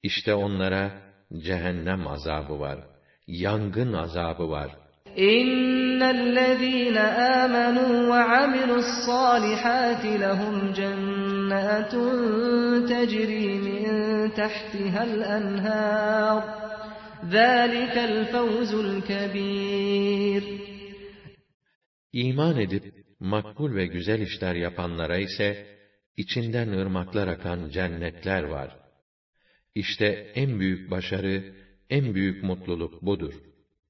işte onlara cehennem azabı var, yangın azabı var.
إن الذين آمنوا وعملوا الصالحات لهم جنات تجري من تحتها الأنهار ذلك الفوز الكبير
İman edip makbul ve güzel işler yapanlara ise içinden ırmaklar akan cennetler var. İşte en büyük başarı, en büyük mutluluk budur.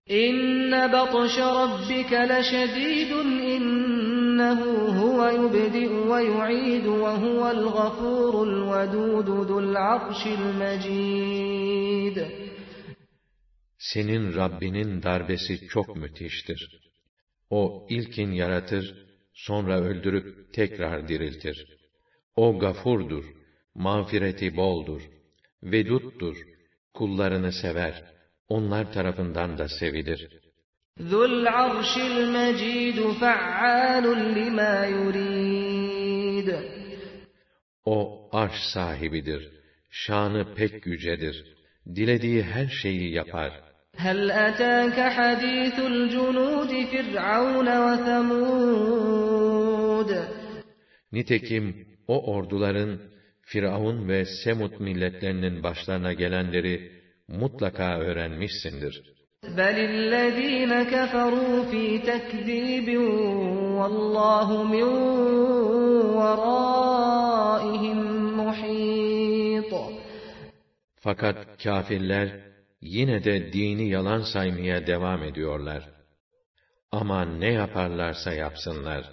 İnne batşe rabbike leşedîdun innehu huve yubdi'u ve yu'idu ve huvel gafurul vedudu dul arşil mecid.
Senin Rabbinin darbesi çok müthiştir. O ilkin yaratır, sonra öldürüp tekrar diriltir. O gafurdur, mağfireti boldur, veduttur, kullarını sever, onlar tarafından da sevilir.
ذو العرش المجيد فعال لما يريد
O arş sahibidir, şanı pek yücedir, dilediği her şeyi yapar.
هل أتاك حديث الجنود فرعون وثمود
Nitekim o orduların, Firavun ve Semud milletlerinin başlarına gelenleri mutlaka öğrenmişsindir.
بل الذين كفروا في تكذيب والله من ورائهم محيط
Fakat kâfirler yine de dini yalan saymaya devam ediyorlar. Ama ne yaparlarsa yapsınlar,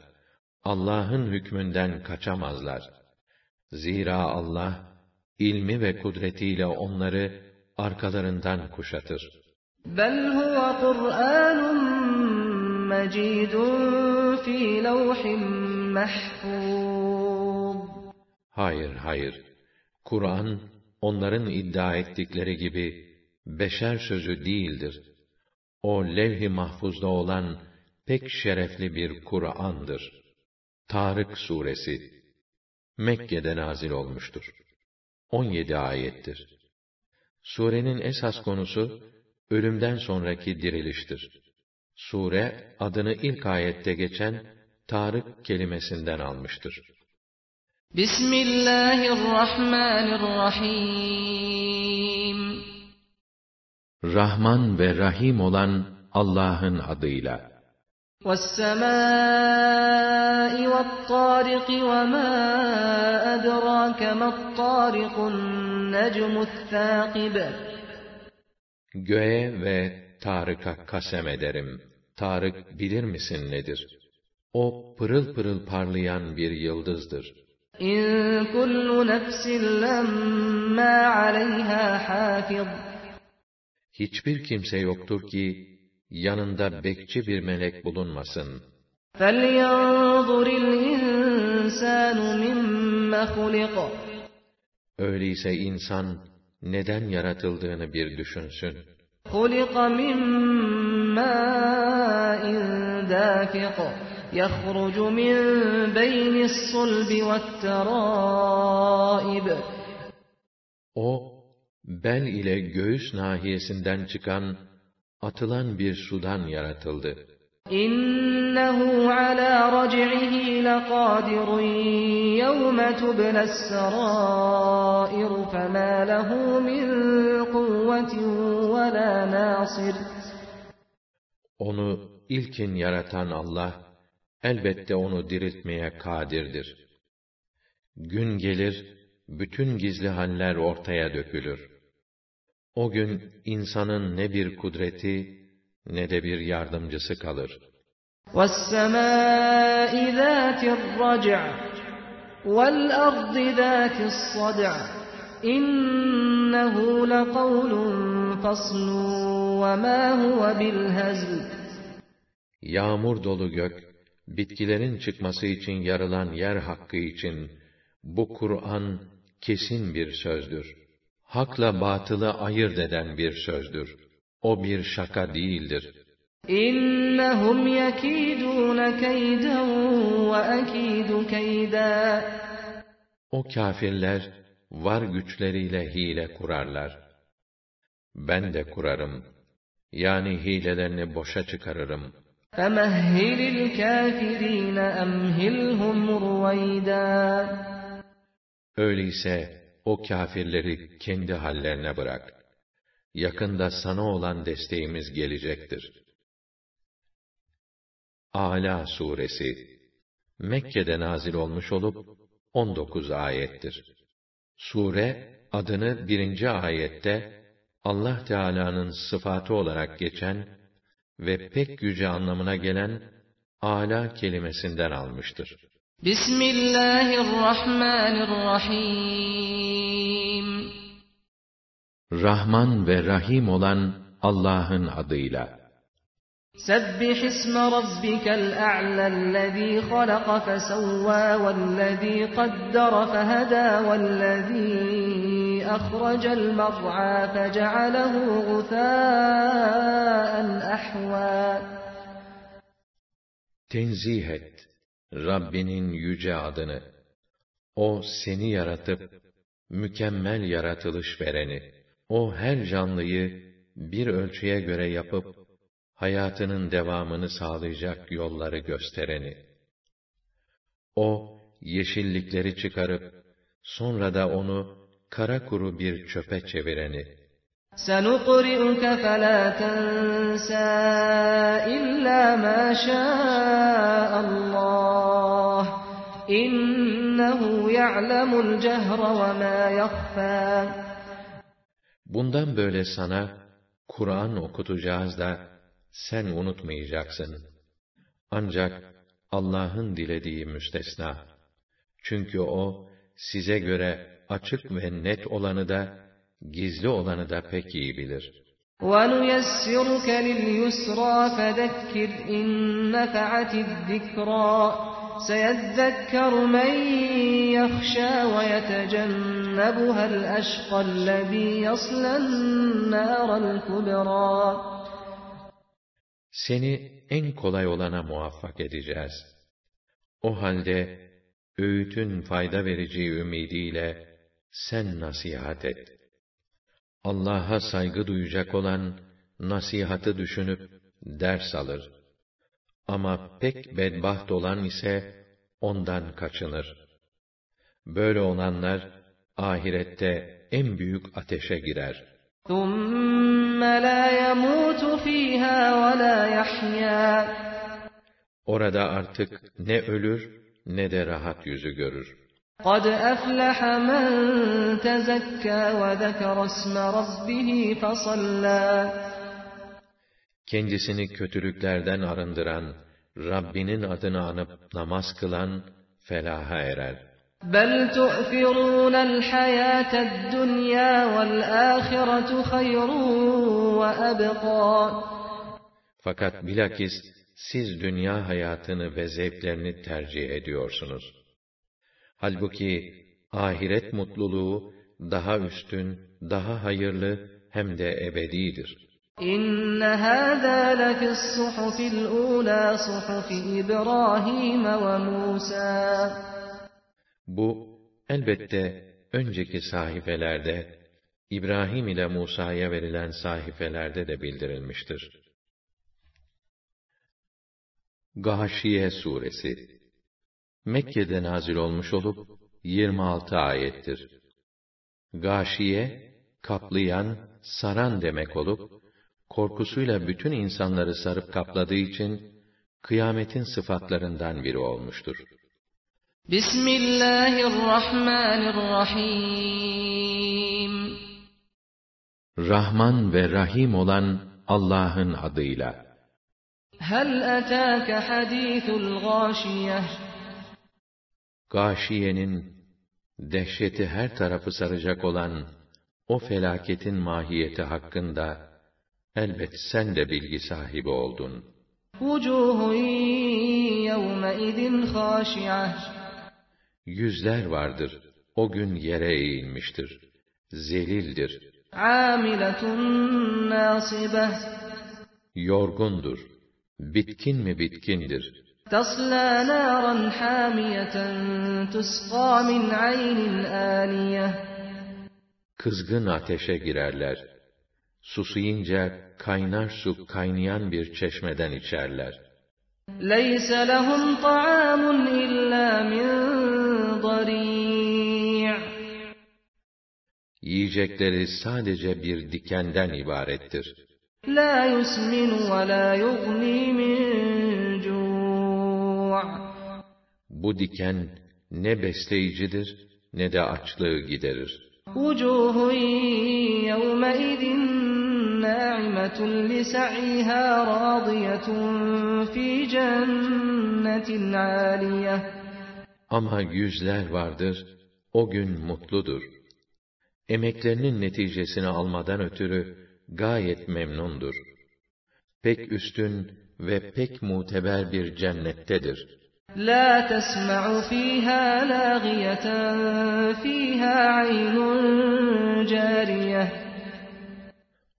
Allah'ın hükmünden kaçamazlar. Zira Allah, ilmi ve kudretiyle onları arkalarından kuşatır.
بل هو قرآن مجيد في لوح محفوظ
Hayır, hayır. Kur'an, onların iddia ettikleri gibi, beşer sözü değildir. O levh-i mahfuzda olan pek şerefli bir Kur'an'dır. Tarık suresi Mekke'de nazil olmuştur. 17 ayettir. Surenin esas konusu ölümden sonraki diriliştir. Sure adını ilk ayette geçen Tarık kelimesinden almıştır.
Bismillahirrahmanirrahim
Rahman ve Rahim olan Allah'ın adıyla.
وَالسَّمَاءِ وَالطَّارِقِ وَمَا أَدْرَاكَ مَا الطَّارِقُ النَّجْمُ الثَّاقِبُ
Göğe ve Tarık'a kasem ederim. Tarık bilir misin nedir? O pırıl pırıl parlayan bir yıldızdır.
إن كل نفس لما عليها حافظ
Hiçbir kimse yoktur ki yanında bekçi bir melek bulunmasın.
فلينظر الإنسان مما خلق
Öyleyse insan neden yaratıldığını bir düşünsün.
خلق من ماء دافق يخرج من بين الصلب والترائب
O, bel ile göğüs nahiyesinden çıkan, atılan bir sudan yaratıldı.
İnnehu ala rac'ihi laqadirun yevme tubnes sarair fema lehu min kuvvetin ve la nasir.
Onu ilkin yaratan Allah, elbette onu diriltmeye kadirdir. Gün gelir, bütün gizli haller ortaya dökülür. O gün insanın ne bir kudreti, ne de bir yardımcısı kalır.
والسماء ذات الرجع والأرض ذات الصدع إنه لقول فصل وما هو بالهزل
Yağmur dolu gök, bitkilerin çıkması için yarılan yer hakkı için, bu Kur'an kesin bir sözdür. Hakla batılı ayırt eden bir sözdür. O bir şaka değildir.
إنهم يكيدون كيدا وأكيد كيدا
O kâfirler, var güçleriyle hile kurarlar. Ben de kurarım. Yani hilelerini boşa çıkarırım.
فمهل الكافرين أمهلهم رويدا
Öyleyse o kâfirleri kendi hallerine bırak. Yakında sana olan desteğimiz gelecektir. Ala suresi Mekke'de nazil olmuş olup 19 ayettir. Sure adını birinci ayette Allah Teala'nın sıfatı olarak geçen ve pek yüce anlamına gelen ala kelimesinden almıştır.
Bismillahirrahmanirrahim
Rahman ve Rahim olan Allah'ın adıyla.
سبح اسم ربك الأعلى الذي خلق فسوى والذي قدر فهدى والذي أخرج المرعى فجعله غثاء أحوى
Tenzih et Rabbinin yüce adını. O seni yaratıp mükemmel yaratılış vereni. O her canlıyı bir ölçüye göre yapıp hayatının devamını sağlayacak yolları göstereni. O yeşillikleri çıkarıp sonra da onu kara kuru bir çöpe çevireni.
سنقرئك فلا تنسى إلا ما شاء الله إنه يعلم الجهر وما يخفى
Bundan böyle sana Kur'an okutacağız da sen unutmayacaksın. Ancak Allah'ın dilediği müstesna. Çünkü o size göre açık ve net olanı da gizli olanı da pek iyi bilir.
ونيسرك لليسرى فذكر إن نفعت الذكرى سيذكر من يخشى ويتجنبها الأشقى الذي يصلى النار الكبرى
Seni en kolay olana muvaffak edeceğiz. O halde öğütün fayda vereceği ümidiyle sen nasihat et. Allah'a saygı duyacak olan nasihatı düşünüp ders alır. Ama pek bedbaht olan ise ondan kaçınır. Böyle olanlar ahirette en büyük ateşe girer.
ثم لا يموت فيها ولا يحيا
Orada artık ne ölür ne de rahat yüzü görür.
قد أفلح من تزكى وذكر اسم ربه فصلى
Kendisini kötülüklerden arındıran Rabbinin adını anıp namaz kılan felaha erer.
بل تؤثرون الحياة الدنيا والآخرة خير وأبقى
Fakat bilakis siz dünya hayatını ve zevklerini tercih ediyorsunuz. Halbuki ahiret mutluluğu daha üstün, daha hayırlı hem de ebedidir.
إن هذا لفي الصحف الأولى صحف إبراهيم وموسى
bu elbette önceki sahifelerde İbrahim ile Musa'ya verilen sahifelerde de bildirilmiştir. Gâşiye suresi Mekke'de nazil olmuş olup 26 ayettir. Gâşiye kaplayan, saran demek olup korkusuyla bütün insanları sarıp kapladığı için kıyametin sıfatlarından biri olmuştur.
Bismillahirrahmanirrahim
Rahman ve Rahim olan Allah'ın adıyla.
Hel etâke hadîthul gâşiyeh
Gâşiyenin dehşeti her tarafı saracak olan o felaketin mahiyeti hakkında elbet sen de bilgi sahibi oldun.
Vucuhun yevmeidin khâşi'ah
Yüzler vardır, o gün yere eğilmiştir, zelildir,
Amiletun nâsibeh
yorgundur, bitkin mi bitkindir.
تصلى نارا حامية تسقى من عين آنية
Kızgın ateşe girerler. Susayınca kaynar su kaynayan bir çeşmeden içerler.
ليس لهم طعام إلا من
Yiyecekleri sadece bir dikenden ibarettir.
لا يسمن ولا يغني من جوع
Bu diken ne besleyicidir ne de açlığı giderir.
وجوه يومئذ ناعمة لسعيها راضية في جنة عالية
Ama yüzler vardır, o gün mutludur. Emeklerinin neticesini almadan ötürü gayet memnundur. Pek üstün ve pek muteber bir cennettedir.
لا تسمع فيها لاغية فيها عين جارية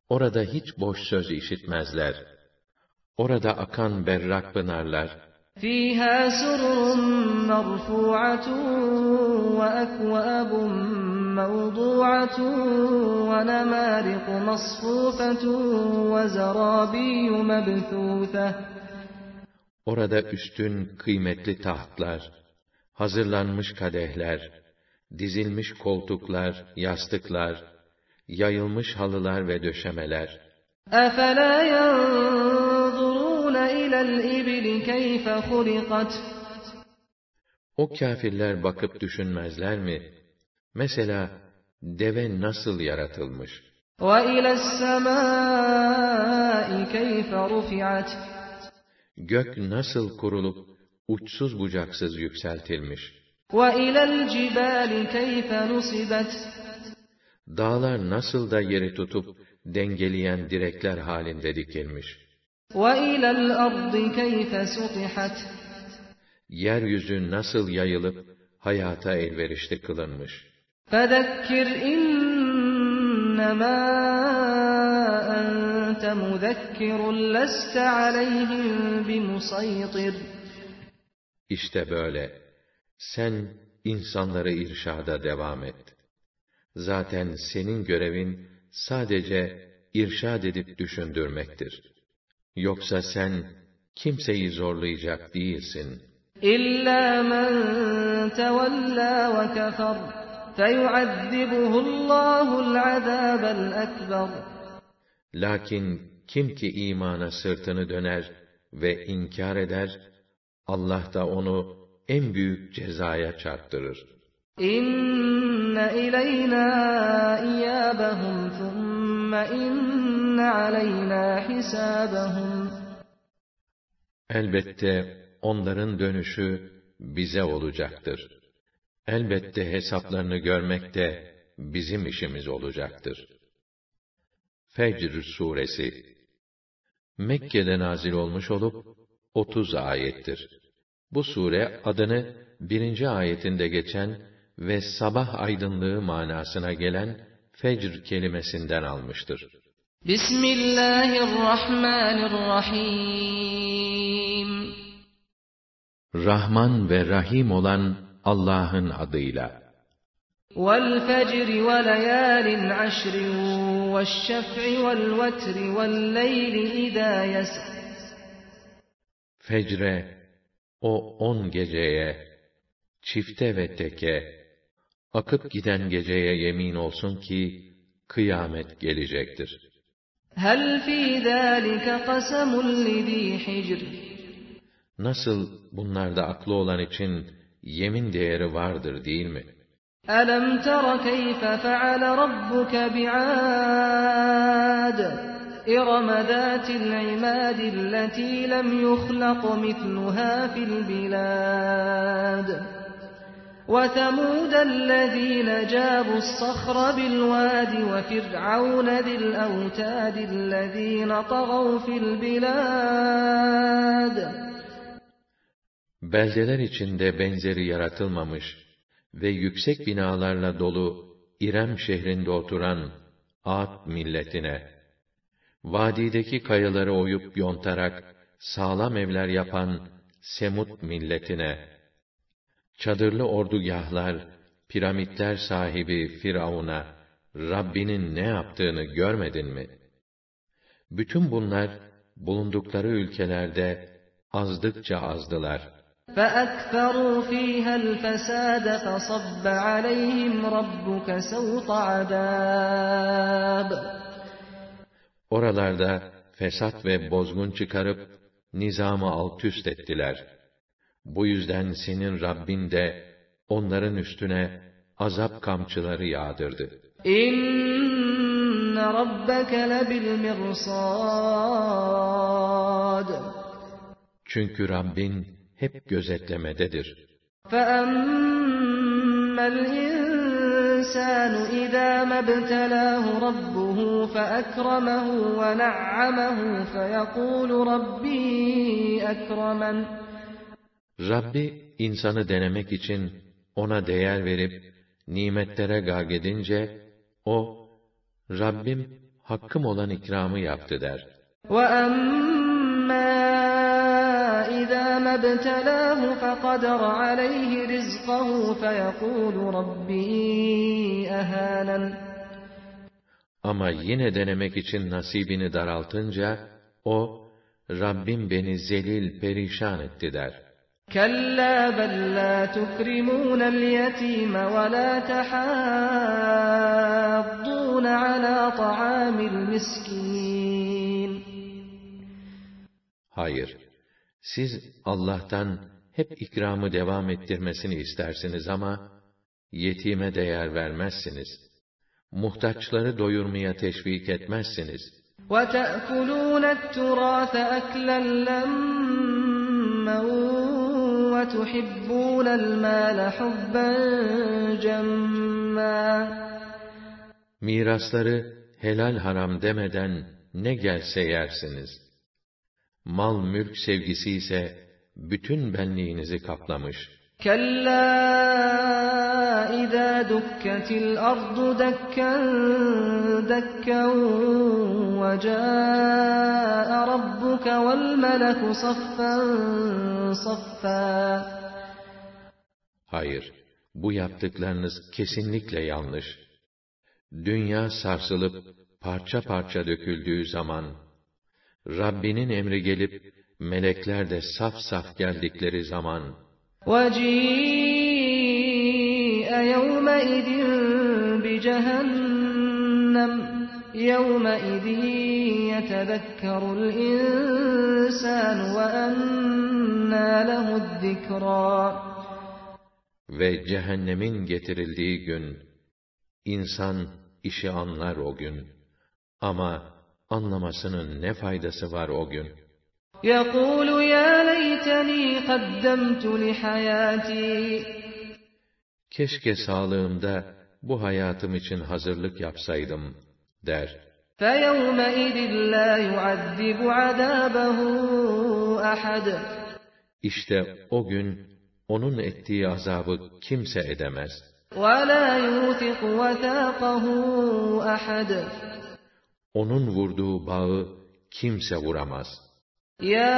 Orada hiç boş söz işitmezler. Orada akan berrak pınarlar,
فيها سرر مرفوعة وأكواب موضوعة ونمارق مصفوفة وزرابي مبثوثة
orada üstün kıymetli tahtlar, hazırlanmış kadehler, dizilmiş koltuklar, yastıklar, yayılmış halılar ve döşemeler.
أفلا ينظرون إلى الإبل كيف خلقت
O kâfirler bakıp düşünmezler mi? Mesela deve nasıl yaratılmış?
وإلى السماء كيف رفعت
Gök nasıl kurulup uçsuz bucaksız yükseltilmiş?
وإلى الجبال كيف نصبت
Dağlar nasıl da yeri tutup dengeleyen direkler halinde dikilmiş?
وإلى الأرض كيف سطحت
Yeryüzü nasıl yayılıp hayata elverişli kılınmış?
فذكر إنما أنت مذكر لست عليهم بمسيطر
İşte böyle. Sen insanları irşada devam et. Zaten senin görevin sadece irşad edip düşündürmektir. Yoksa sen kimseyi zorlayacak değilsin.
إلا من تولى وكفر فيعذبه الله العذاب الأكبر
Lakin kim ki imana sırtını döner ve inkar eder, Allah da onu en büyük cezaya çarptırır.
İnne ileyna iyâbehum thumme inne aleyna hisâbehum.
Elbette onların dönüşü bize olacaktır. Elbette hesaplarını görmek de bizim işimiz olacaktır. Fecr suresi Mekke'de nazil olmuş olup 30 ayettir. Bu sure adını birinci ayetinde geçen ve sabah aydınlığı manasına gelen fecr kelimesinden almıştır.
Bismillahirrahmanirrahim
Rahman ve Rahim olan Allah'ın adıyla.
وَالْفَجْرِ وَلَيَالٍ عَشْرٍ وَالشَّفْعِ وَالْوَتْرِ وَاللَّيْلِ إِذَا يَسْرِ
Fecre, o on geceye, çifte ve teke, akıp giden geceye yemin olsun ki, kıyamet gelecektir.
هَلْ فِي ذَٰلِكَ قَسَمٌ لِذ۪ي حِجْرٍ
Nasıl bunlarda aklı olan için yemin değeri vardır değil mi?
أَلَمْ تَرَ كَيْفَ فَعَلَ رَبُّكَ بِعَادٍ؟ إِرَمَ ذَاتِ الْعِمَادِ الَّتِي لَمْ يُخْلَقْ مِثْلُهَا فِي الْبِلَادِ. وَثَمُودَ الَّذِينَ جَابُوا الصَّخْرَ بِالْوَادِ وَفِرْعَوْنَ ذِي الْأَوْتَادِ الَّذِينَ طَغَوْا فِي الْبِلَادِ.
Beldeler içinde benzeri yaratılmamış ve yüksek binalarla dolu İrem şehrinde oturan Ad milletine, vadideki kayaları oyup yontarak sağlam evler yapan Semut milletine, çadırlı ordugahlar, piramitler sahibi Firavun'a, Rabbinin ne yaptığını görmedin mi? Bütün bunlar, bulundukları ülkelerde azdıkça azdılar.
فَأَكْثَرُوا ف۪يهَا الْفَسَادَ فَصَبَّ عَلَيْهِمْ رَبُّكَ سَوْطَ عَذَابٍ
Oralarda fesat ve bozgun çıkarıp, nizamı alt üst ettiler. Bu yüzden senin Rabbin de, onların üstüne azap kamçıları yağdırdı.
İnne rabbeke lebil mirsad.
Çünkü Rabbin hep gözetlemededir.
فَأَمَّا الْإِنسَانُ إِذَا مَا ابْتَلَاهُ رَبُّهُ فَأَكْرَمَهُ وَنَعَّمَهُ فَيَقُولُ رَبِّي أَكْرَمَنِ
Rabbi insanı denemek için ona değer verip nimetlere gagedince o Rabbim hakkım olan ikramı yaptı der.
وَأَمَّا إِذَا مَا ابْتَلَاهُ فَقَدَرَ عَلَيْهِ رِزْقَهُ فَيَقُولُ رَبِّي أَهَانَنِ
Ama yine denemek için nasibini daraltınca o Rabbim beni zelil perişan etti der.
كَلَّا بَلْ لَا تُكْرِمُونَ الْيَتِيمَ وَلَا تَحَاضُّونَ عَلَى طَعَامِ الْمِسْكِينِ
Hayır, siz Allah'tan hep ikramı devam ettirmesini istersiniz ama, yetime değer vermezsiniz. Muhtaçları doyurmaya teşvik etmezsiniz.
وَتَأْكُلُونَ التُّرَاثَ أَكْلًا لَمًّا وَتُحِبُّونَ الْمَالَ حُبًّا جَمًّا
Mirasları helal haram demeden ne gelse yersiniz. mal mülk sevgisi ise bütün benliğinizi kaplamış.
Kella izâ ardu ve câe vel meleku.
Hayır, bu yaptıklarınız kesinlikle yanlış. Dünya sarsılıp parça parça döküldüğü zaman, Rabbinin emri gelip, melekler de saf saf geldikleri zaman,
وَجِيءَ يَوْمَئِذٍ بِجَهَنَّمَ يَوْمَئِذٍ يَتَذَكَّرُ الْإِنسَانُ وَأَنَّىٰ لَهُ الذِّكْرَىٰ
ve cehennemin getirildiği gün, insan işi anlar o gün. Ama anlamasının ne faydası var o gün?
يقول يا ليتني قدمت لحياتي
Keşke sağlığımda bu hayatım için hazırlık yapsaydım, der.
فيومئذ لا يعذب عذابه أحد
İşte o gün, onun ettiği azabı kimse edemez.
ولا يوثق وثاقه أحد
onun vurduğu bağı kimse vuramaz.
Ya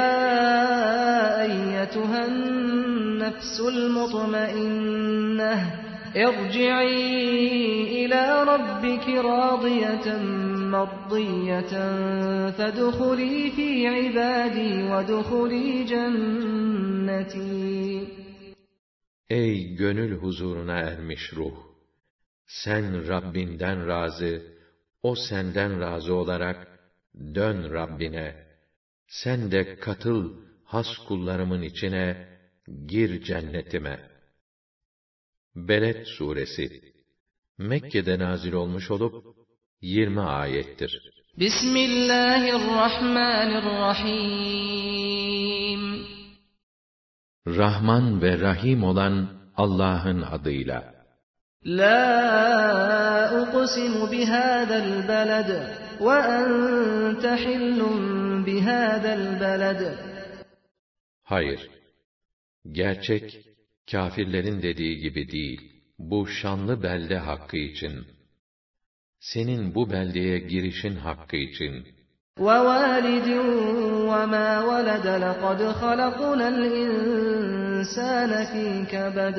eyyetühen nefsul mutmainneh Erci'i ila rabbiki radiyeten mardiyeten fedhuli fi ibadi ve dhuli cenneti.
Ey gönül huzuruna ermiş ruh! Sen Rabbinden razı, o senden razı olarak, dön Rabbine. Sen de katıl has kullarımın içine, gir cennetime. Beled Suresi Mekke'de nazil olmuş olup 20 ayettir.
Bismillahirrahmanirrahim
Rahman ve Rahim olan Allah'ın adıyla.
لا أقسم بهذا البلد وأنت حل بهذا البلد
Hayır. Gerçek, kâfirlerin dediği gibi değil. Bu şanlı belde hakkı için. Senin bu beldeye girişin hakkı için.
ووالد وما ولد لقد خلقنا الإنسان في كبد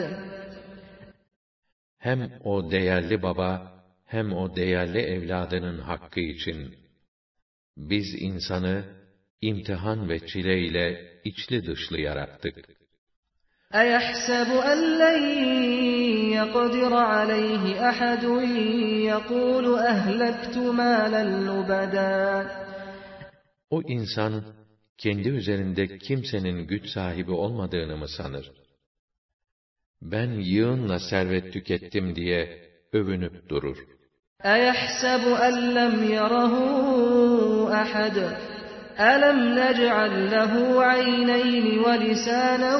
Hem o değerli baba, hem o değerli evladının hakkı için. Biz insanı, imtihan ve çile ile içli dışlı yarattık.
أيحسب أن لن يقدر عليه أحد يقول أهلكت مالا لبدا
O insan, kendi üzerinde kimsenin güç sahibi olmadığını mı sanır? Ben yığınla servet tükettim diye övünüp durur.
أيحسب أن لم يره أحد ألم نجعل له عينين ولسانا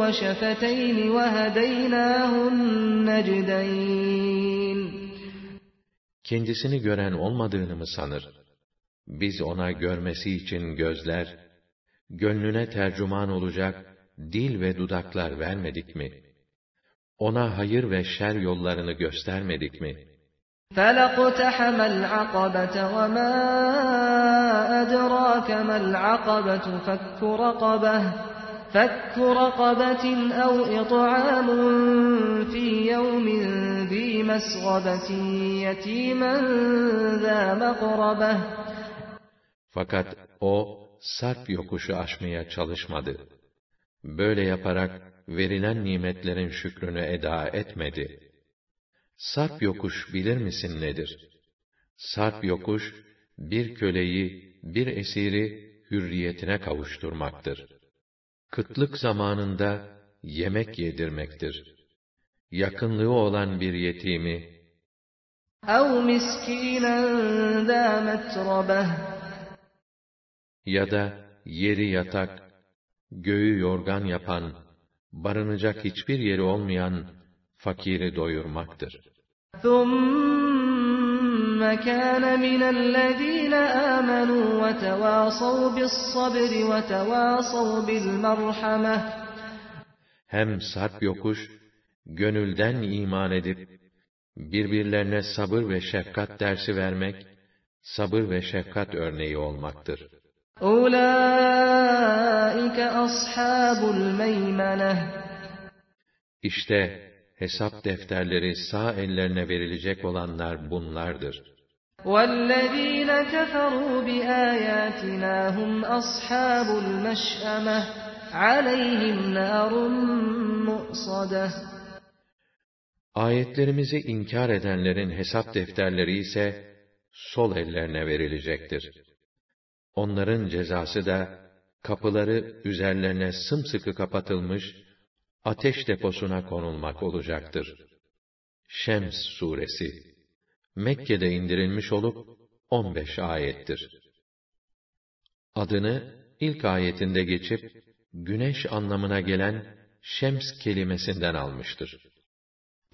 وشفتين وهديناه النجدين
Kendisini gören olmadığını mı sanır? Biz ona görmesi için gözler, gönlüne tercüman olacak dil ve dudaklar vermedik mi? Ona hayır ve şer yollarını göstermedik mi?
فلاقتحم العقبة وما أدراك ما العقبة فك رقبة فك رقبة أو إطعام في يوم ذي مسغبة يتيما ذا مقربة
Fakat o, sarp yokuşu aşmaya çalışmadı. Böyle yaparak verilen nimetlerin şükrünü eda etmedi. Sarp yokuş bilir misin nedir? Sarp yokuş, bir köleyi, bir esiri hürriyetine kavuşturmaktır. Kıtlık zamanında yemek yedirmektir. Yakınlığı olan bir yetimi, ya da yeri yatak, göğü yorgan yapan barınacak hiçbir yeri olmayan fakiri doyurmaktır.
ثم كان من الذين آمنوا وتواصوا بالصبر وتواصوا بالمرحمة
Hem sarp yokuş, gönülden iman edip, birbirlerine sabır ve şefkat dersi vermek, sabır ve şefkat örneği olmaktır.
أولئك أصحاب الميمنة
İşte, hesap defterleri sağ ellerine verilecek olanlar bunlardır.
والذين كفروا بآياتنا هم أصحاب المشأمة عليهم نار مؤصدة
Ayetlerimizi inkar edenlerin hesap defterleri ise sol ellerine verilecektir. Onların cezası da kapıları üzerlerine sımsıkı kapatılmış ateş deposuna konulmak olacaktır. Şems suresi Mekke'de indirilmiş olup 15 ayettir. Adını ilk ayetinde geçip, güneş anlamına gelen şems kelimesinden almıştır.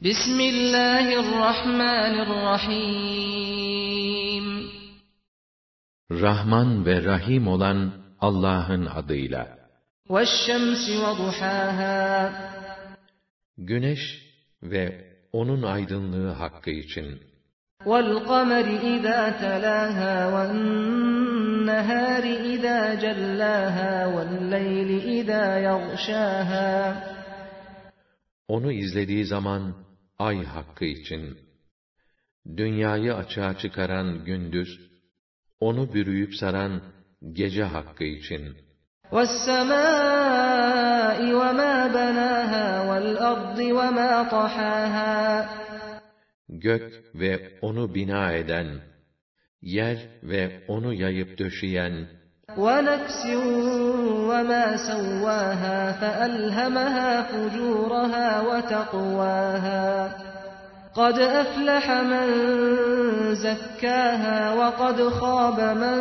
Bismillahirrahmanirrahim.
Rahman ve Rahim olan Allah'ın adıyla.
وَالشَّمْسِ وَضُحَاهَا
Güneş ve onun aydınlığı hakkı için.
وَالْقَمَرِ إِذَا تَلَاهَا وَالنَّهَارِ إِذَا جَلَّاهَا وَاللَّيْلِ إِذَا يَغْشَاهَا
Onu izlediği zaman ay hakkı için, dünyayı açığa çıkaran gündüz, onu bürüyüp saran gece hakkı için. Gök ve onu bina eden, yer ve onu yayıp döşeyen,
وَنَفْسٍ قَدْ أَفْلَحَ مَنْ زَكَّاهَا وَقَدْ خَابَ مَنْ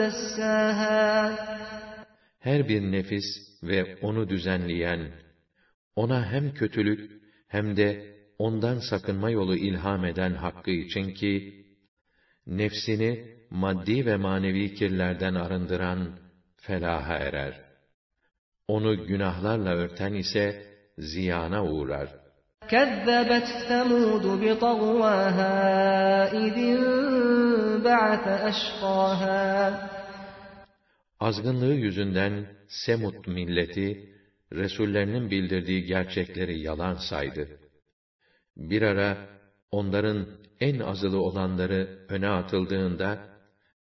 دَسَّاهَا
her bir nefis ve onu düzenleyen, ona hem kötülük hem de ondan sakınma yolu ilham eden hakkı için ki, nefsini maddi ve manevi kirlerden arındıran felaha erer. Onu günahlarla örten ise ziyana uğrar.
كَذَّبَتْ ثَمُودُ بِطَغْوَاهَا إِذِ انبَعَثَ أَشْقَاهَا
Azgınlığı yüzünden Semut milleti, Resullerinin bildirdiği gerçekleri yalan saydı. Bir ara, onların en azılı olanları öne atıldığında,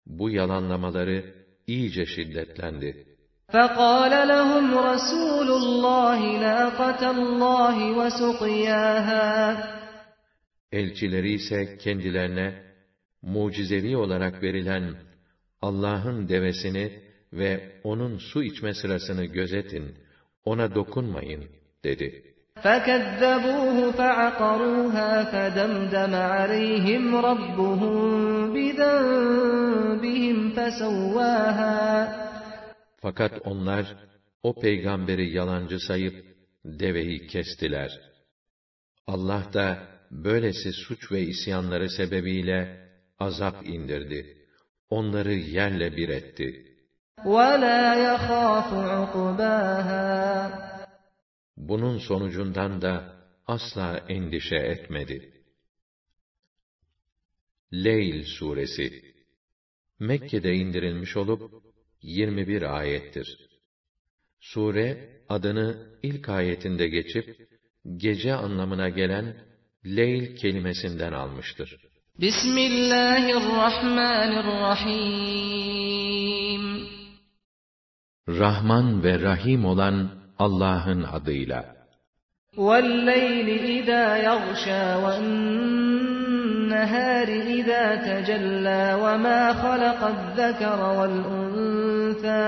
bu yalanlamaları iyice şiddetlendi.
فَقَالَ لَهُمْ رَسُولُ اللّٰهِ نَاقَةَ اللّٰهِ وَسُقْيَاهَا
Elçileri ise kendilerine, mucizevi olarak verilen Allah'ın devesini ve onun su içme sırasını gözetin, ona dokunmayın, dedi.
فَكَذَّبُوهُ فَعَقَرُوهَا فَدَمْدَمَ عَلَيْهِمْ رَبُّهُمْ بِذَنبِهِمْ فَسَوَّاهَا
fakat onlar, o peygamberi yalancı sayıp, deveyi kestiler. Allah da, böylesi suç ve isyanları sebebiyle, azap indirdi. Onları yerle bir etti. Bunun sonucundan da asla endişe etmedi. Leyl suresi Mekke'de indirilmiş olup 21 ayettir. Sure adını ilk ayetinde geçip gece anlamına gelen Leyl kelimesinden almıştır.
Bismillahirrahmanirrahim
Rahman ve Rahim olan Allah'ın adıyla.
وَاللَّيْلِ إِذَا يَغْشَى وَالنَّهَارِ إِذَا تَجَلَّى وَمَا خَلَقَ الذَّكَرَ وَالْأُنثَى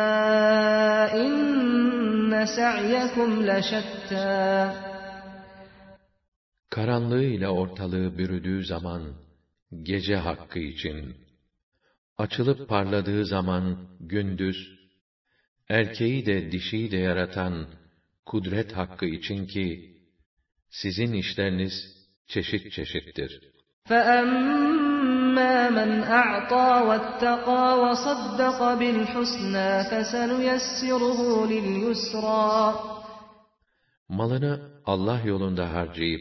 إِنَّ سَعْيَكُمْ لَشَتَّى
Karanlığıyla ortalığı bürüdüğü zaman, gece hakkı için, açılıp parladığı zaman gündüz, erkeği de dişiyi de yaratan kudret hakkı için ki, sizin işleriniz çeşit çeşittir.
فَأَمَّا مَنْ أَعْطَى وَاتَّقَى وَصَدَّقَ بِالْحُسْنَى فَسَنُيَسِّرُهُ لِلْيُسْرَى
Malını Allah yolunda harcayıp,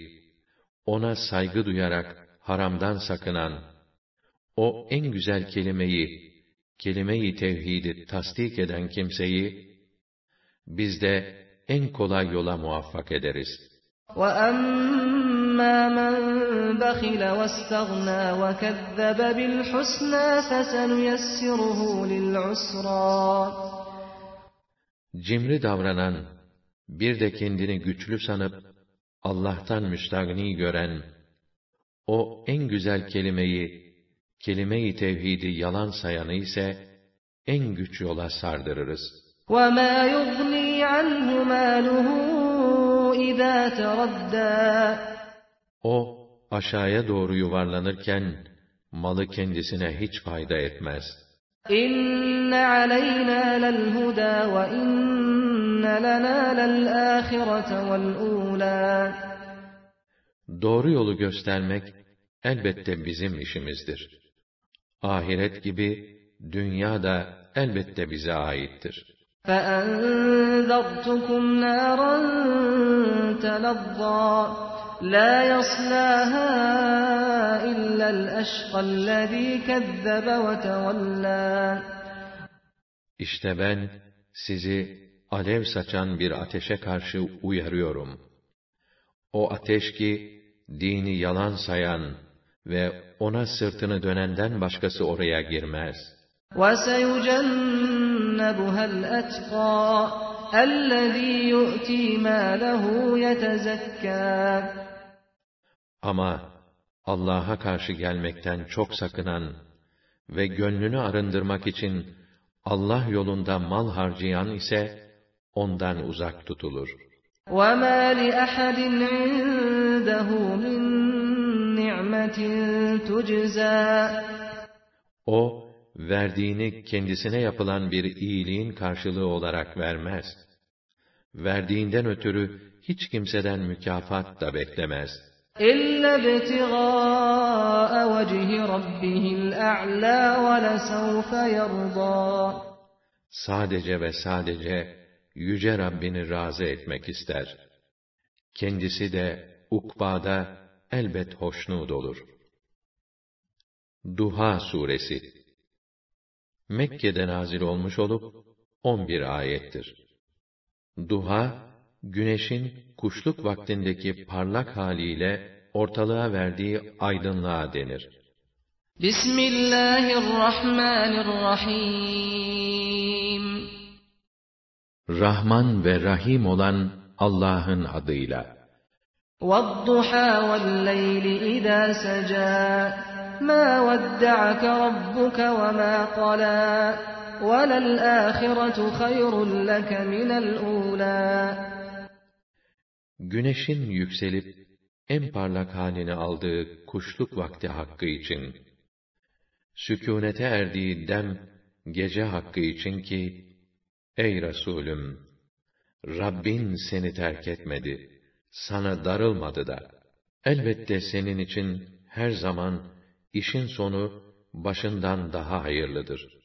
ona saygı duyarak haramdan sakınan, o en güzel kelimeyi, kelime-i tevhidi tasdik eden kimseyi, biz de en kolay yola muvaffak ederiz.
وَأَمَّا
Cimri davranan, bir de kendini güçlü sanıp, Allah'tan müstagni gören, o en güzel kelimeyi, kelime-i tevhidi yalan sayanı ise, en güç yola sardırırız.
وَمَا يُغْنِي عَنْهُ مَالُهُ اِذَا تَرَدَّى
O, aşağıya doğru yuvarlanırken, malı kendisine hiç fayda etmez.
إن علينا للهدى وإن لنا للآخرة والأولى
Doğru yolu göstermek elbette bizim işimizdir. Ahiret gibi dünya da elbette bize aittir.
فأنذرتكم نارا تلظى لا يصلاها إلا الأشقى الذي كذب وتولى
İşte ben sizi alev saçan bir ateşe karşı uyarıyorum. O ateş ki dini yalan sayan ve ona sırtını dönenden başkası oraya girmez.
وسيجنبها الأتقى الذي يؤتي ماله يتزكى
Ama Allah'a karşı gelmekten çok sakınan ve gönlünü arındırmak için Allah yolunda mal harcayan ise ondan uzak tutulur.
وما لأحد عنده من نعمة تجزى
O, verdiğini kendisine yapılan bir iyiliğin karşılığı olarak vermez. Verdiğinden ötürü hiç kimseden mükafat da beklemez.
إلا ابتغاء وجه ربه الأعلى ولسوف يرضى
Sadece ve sadece Yüce Rabbini razı etmek ister. Kendisi de ukbada elbet hoşnut olur. Duha Suresi Mekke'de nazil olmuş olup 11 ayettir. Duha, güneşin kuşluk vaktindeki parlak haliyle ortalığa verdiği aydınlığa denir.
بسم الله الرحمن الرحيم
Rahman ve Rahim olan Allah'ın adıyla.
والضحى والليل إذا سجى ما ودعك ربك وما قلى وللآخرة خير لك من الأولى
Güneşin yükselip en parlak halini aldığı kuşluk vakti hakkı için, sükûnete erdiği dem gece hakkı için ki, ey Resulüm, Rabbin seni terk etmedi, sana darılmadı da. Elbette senin için her zaman işin sonu başından daha hayırlıdır.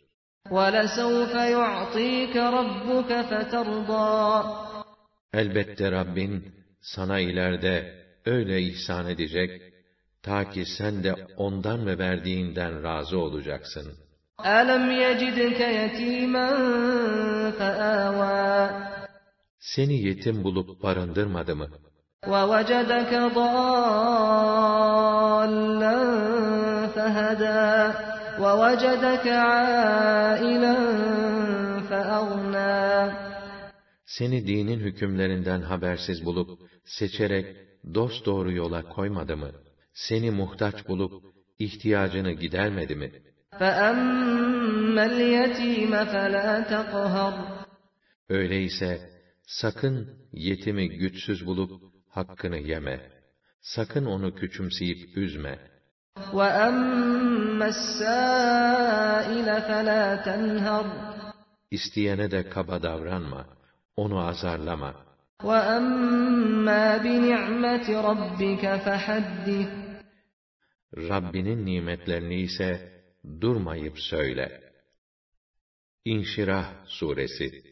ولسوف يعطيك ربك فترضى
Elbette Rabbin sana ileride öyle ihsan edecek, ta ki sen de ondan ve verdiğinden razı olacaksın.
ألم يجدك يتيما فآوى
Seni yetim bulup barındırmadı mı?
ووجدك ضالا فهدى ووجدك عائلا فأغنى
seni dinin hükümlerinden habersiz bulup, seçerek dost doğru yola koymadı mı? Seni muhtaç bulup, ihtiyacını gidermedi mi? Öyleyse, sakın yetimi güçsüz bulup, hakkını yeme. Sakın onu küçümseyip üzme. İsteyene de kaba davranma onu azarlama. Rabbinin nimetlerini ise durmayıp söyle. İnşirah suresi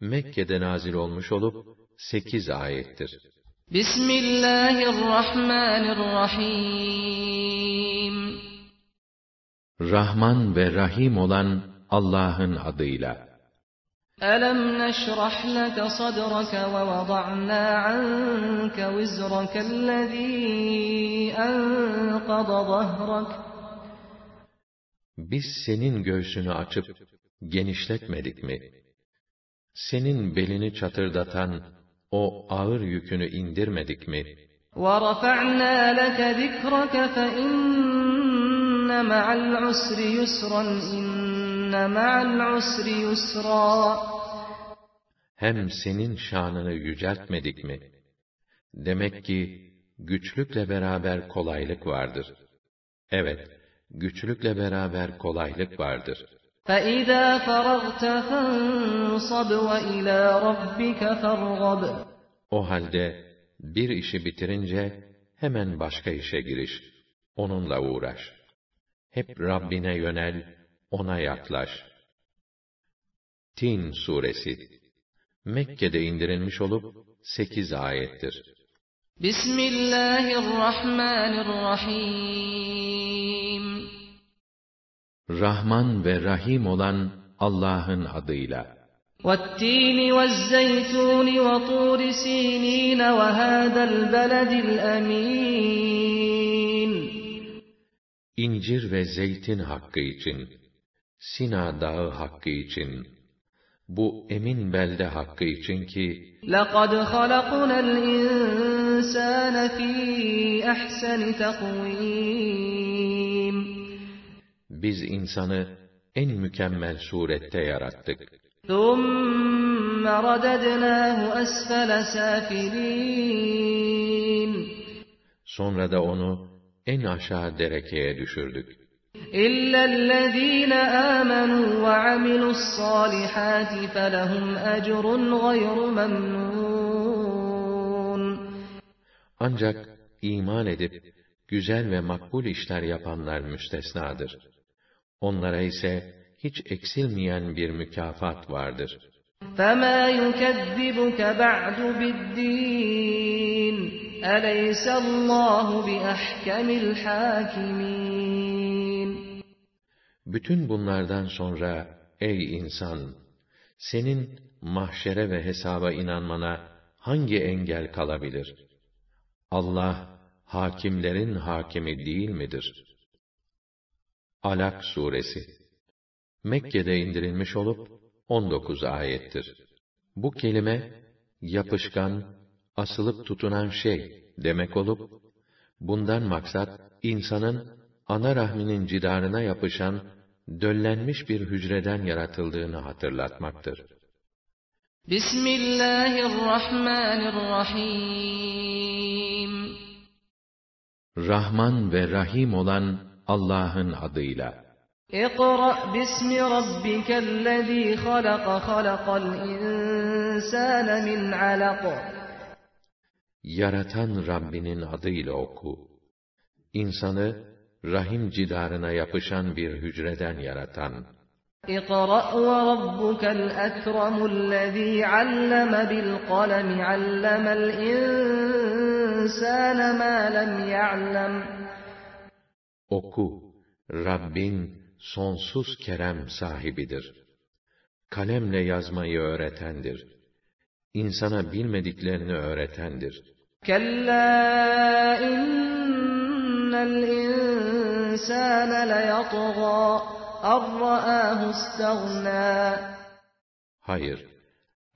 Mekke'de nazil olmuş olup 8 ayettir.
Bismillahirrahmanirrahim
Rahman ve Rahim olan Allah'ın adıyla.
ألم نشرح لك صدرك ووضعنا عنك وزرك الذي أنقض ظهرك
Biz senin göğsünü açıp genişletmedik mi? Senin belini çatırdatan o ağır yükünü indirmedik mi?
ورفعنا لك ذكرك فإن مع العسر يسرا إن مع العسر يسرا
Hem senin şanını yüceltmedik mi? Demek ki güçlükle beraber kolaylık vardır. Evet, güçlükle beraber kolaylık vardır.
فَإِذَا فَرَغْتَ فَانصَبْ وَإِلَى رَبِّكَ فَارْغَبْ
O halde bir işi bitirince hemen başka işe giriş. Onunla uğraş. Hep Rabbine yönel, ona yaklaş. Tin suresi Mekke'de indirilmiş olup 8 ayettir.
Bismillahirrahmanirrahim.
Rahman ve Rahim olan Allah'ın adıyla.
وَالتِّينِ وَالزَّيْتُونِ وَطُورِ سِينِينَ وَهَذَا الْبَلَدِ الْأَمِينَ
İncir ve zeytin hakkı için, Sina dağı hakkı için, bu emin belde hakkı için ki
لَقَدْ خَلَقْنَا الْاِنْسَانَ ف۪ي اَحْسَنِ
Biz insanı en mükemmel surette yarattık.
ثُمَّ رَدَدْنَاهُ أَسْفَلَ سَافِلِينَ
Sonra da onu en aşağı derekeye düşürdük.
إِلَّا الَّذ۪ينَ آمَنُوا وَعَمِلُوا الصَّالِحَاتِ فَلَهُمْ أَجْرٌ غَيْرُ مَمْنُونَ
Ancak iman edip güzel ve makbul işler yapanlar müstesnadır. Onlara ise hiç eksilmeyen bir mükafat vardır.
فَمَا يُكَذِّبُكَ بَعْدُ بِالدِّينِ أَلَيْسَ اللّٰهُ بِأَحْكَمِ الْحَاكِمِينَ
bütün bunlardan sonra ey insan, senin mahşere ve hesaba inanmana hangi engel kalabilir? Allah, hakimlerin hakimi değil midir? Alak suresi Mekke'de indirilmiş olup 19 ayettir. Bu kelime yapışkan, asılıp tutunan şey demek olup bundan maksat insanın ana rahminin cidarına yapışan döllenmiş bir hücreden yaratıldığını hatırlatmaktır.
Bismillahirrahmanirrahim
Rahman ve Rahim olan Allah'ın adıyla.
اقرأ باسم ربك الذي خلق خلق الإنسان من علق
Yaratan Rabbinin adıyla oku. İnsanı, rahim cidarına yapışan bir hücreden yaratan.
اقرأ وربك الأكرم الذي علم بالقلم علم الإنسان ما لم يعلم
Oku, Rabbin sonsuz kerem sahibidir. Kalemle yazmayı öğretendir. İnsana bilmediklerini öğretendir.
كلا إن الإنسان ليطغى أن رآه استغنى
Hayır,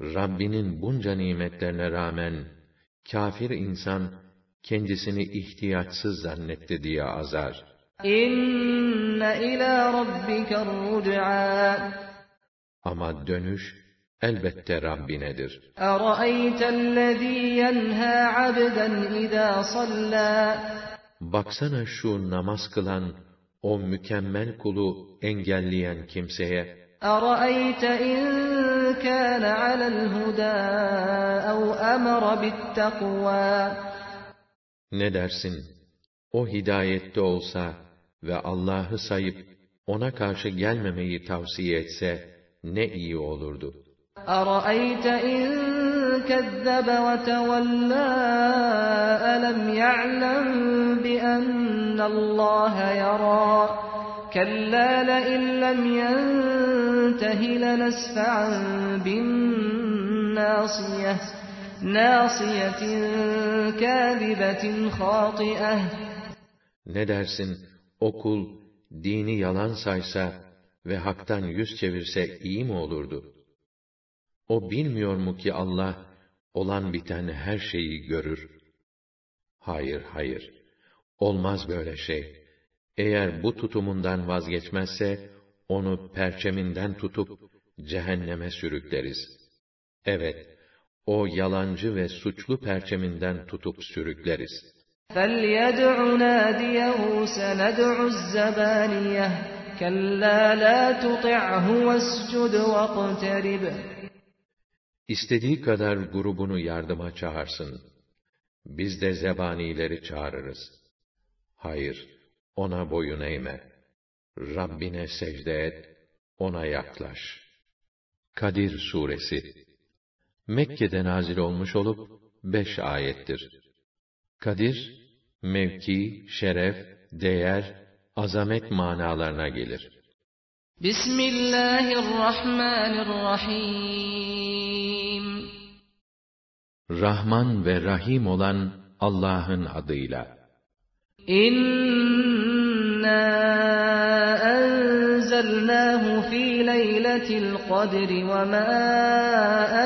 Rabbinin bunca nimetlerine rağmen, kafir insan, kendisini ihtiyaçsız zannetti diye azar.
إن إلى ربك الرجعى
Ama dönüş, elbette Rabbinedir.
أرأيت الذي ينهى عبدا إذا صلى
Baksana şu namaz kılan, o mükemmel kulu engelleyen kimseye,
أرأيت إن كان على الهدى أو أمر بالتقوى
ne dersin? O hidayette olsa ve Allah'ı sayıp ona karşı gelmemeyi tavsiye etse ne iyi olurdu.
أرأيت إن كذب وتولى ألم يعلم بأن الله يرى كلا لئن لم ينته لنسفعا بالناصية ناصية كاذبة خاطئة
Ne dersin? O kul dini yalan saysa ve haktan yüz çevirse iyi mi olurdu? O bilmiyor mu ki Allah olan biten her şeyi görür? Hayır, hayır. Olmaz böyle şey. Eğer bu tutumundan vazgeçmezse onu perçeminden tutup cehenneme sürükleriz. Evet, o yalancı ve suçlu perçeminden tutup sürükleriz.
فَلْيَدْعُ نَادِيَهُ سَنَدْعُ الزَّبَانِيَةَ كلا لا تطعه واسجد واقترب
İstediği kadar grubunu yardıma çağırsın. Biz de zebanileri çağırırız. Hayır, ona boyun eğme. Rabbine secde et, ona yaklaş. Kadir Suresi Mekke'de nazil olmuş olup, beş ayettir. Kadir, mevki, şeref, değer, azamet manalarına gelir.
Bismillahirrahmanirrahim
Rahman ve Rahim olan Allah'ın adıyla.
İnna enzelnahu fi leyletil kadri ve ma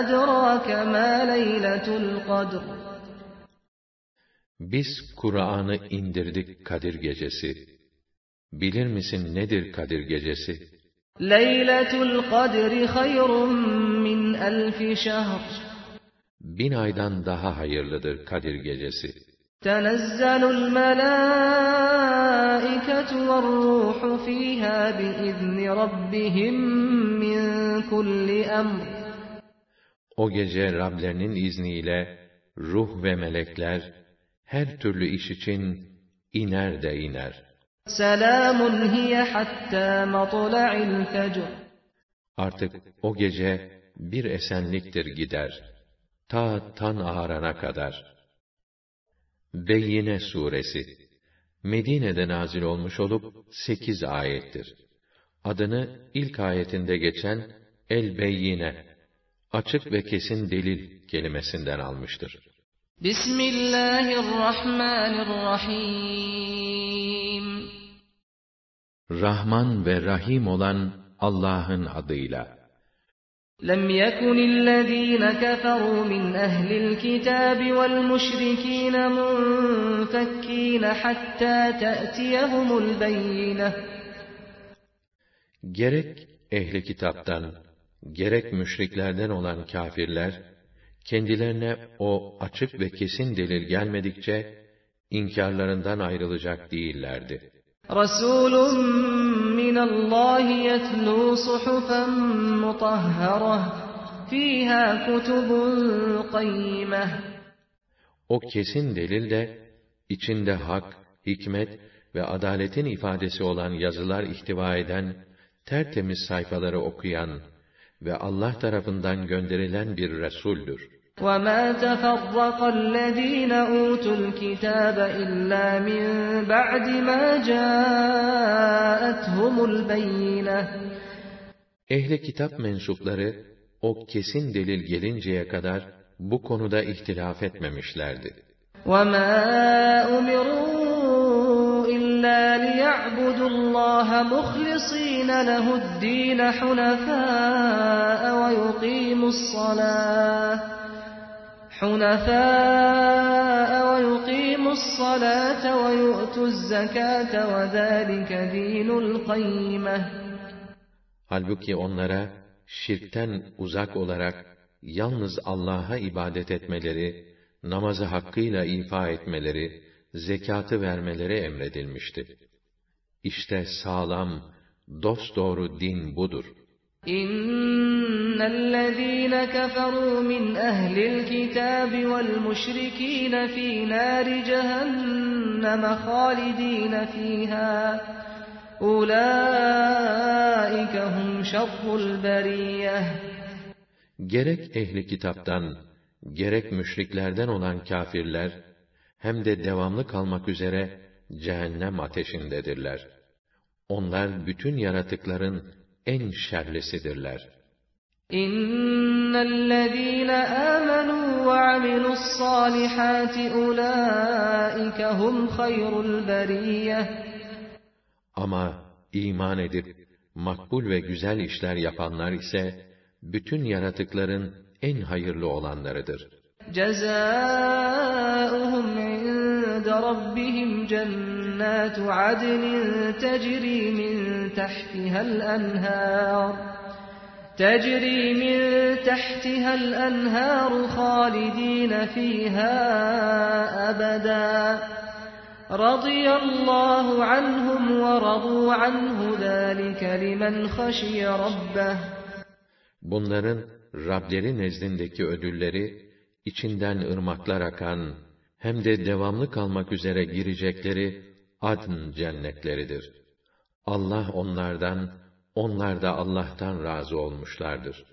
edrake ma leyletul kadr.
Biz Kur'an'ı indirdik Kadir gecesi. Bilir misin nedir Kadir gecesi?
Leyletul kadri hayrun min elfi şehr.
Bin aydan daha hayırlıdır Kadir gecesi.
تنزل الملائكة والروح فيها بإذن ربهم من كل أمر
O gece Rablerinin izniyle ruh ve melekler her türlü iş için iner de iner.
سلام هي حتى مطلع الفجر
Artık o gece bir esenliktir gider. Ta tan ağarana kadar. Beyyine suresi Medine'de nazil olmuş olup sekiz ayettir. Adını ilk ayetinde geçen El Beyyine, açık ve kesin delil kelimesinden almıştır.
Bismillahirrahmanirrahim
Rahman ve Rahim olan Allah'ın adıyla.
لم يكن الذين كفروا من أهل الكتاب والمشركين منفكين حتى تأتيهم البينة
Gerek ehli kitaptan, gerek müşriklerden olan kafirler, kendilerine o açık ve kesin delil gelmedikçe, inkarlarından ayrılacak değillerdi.
Resulüm minallahi yetlu suhufen mutahharah fiha kutubun kayyimeh.
O kesin delil de içinde hak, hikmet ve adaletin ifadesi olan yazılar ihtiva eden tertemiz sayfaları okuyan ve Allah tarafından gönderilen bir resuldür.
وما تفرق الذين أوتوا الكتاب إلا من بعد ما جاءتهم البينة
Ehli kitap mensupları, o kesin delil gelinceye kadar, bu konuda ihtilaf etmemişlerdi.
وما أمروا إلا ليعبدوا الله مخلصين له الدين حنفاء ويقيموا الصلاة حنفاء ويقيموا الصلاة ويؤتوا الزكاة وذلك دين القيمة
Halbuki onlara, şirkten uzak olarak, yalnız Allah'a ibadet etmeleri, namazı hakkıyla ifa etmeleri, zekatı vermeleri emredilmişti. İşte sağlam, dosdoğru din budur.
إن الذين كفروا من أهل الكتاب والمشركين في نار جهنم خالدين فيها أولئك هم شر البرية
Gerek ehli kitaptan, gerek müşriklerden olan kafirler, hem de devamlı kalmak üzere cehennem ateşindedirler. Onlar bütün yaratıkların en şerlisidirler.
İnnellezîne âmenû ve amilussâlihâti ulâike hum hayrul beriyye.
Ama iman edip makbul ve güzel işler yapanlar ise bütün yaratıkların en hayırlı olanlarıdır.
Cezâuhum عند ربهم جنات عدن تجري من تحتها الأنهار تجري من تحتها الأنهار خالدين فيها أبدا رضي الله عنهم ورضوا عنه ذلك لمن خشي ربه
Bunların Rableri nezdindeki ödülleri, içinden ırmaklar akan, hem de devamlı kalmak üzere girecekleri adn cennetleridir. Allah onlardan, onlar da Allah'tan razı olmuşlardır.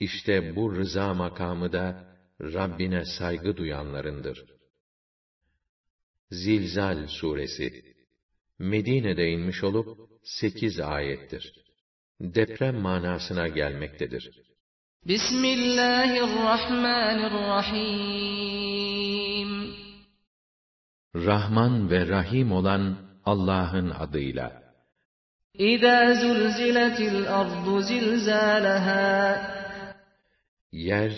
İşte bu rıza makamı da Rabbine saygı duyanlarındır. Zilzal suresi Medine'de inmiş olup sekiz ayettir. Deprem manasına gelmektedir.
Bismillahirrahmanirrahim
Rahman ve Rahim olan Allah'ın adıyla.
İzâ zulziletil ardu zilzâlehâ
Yer,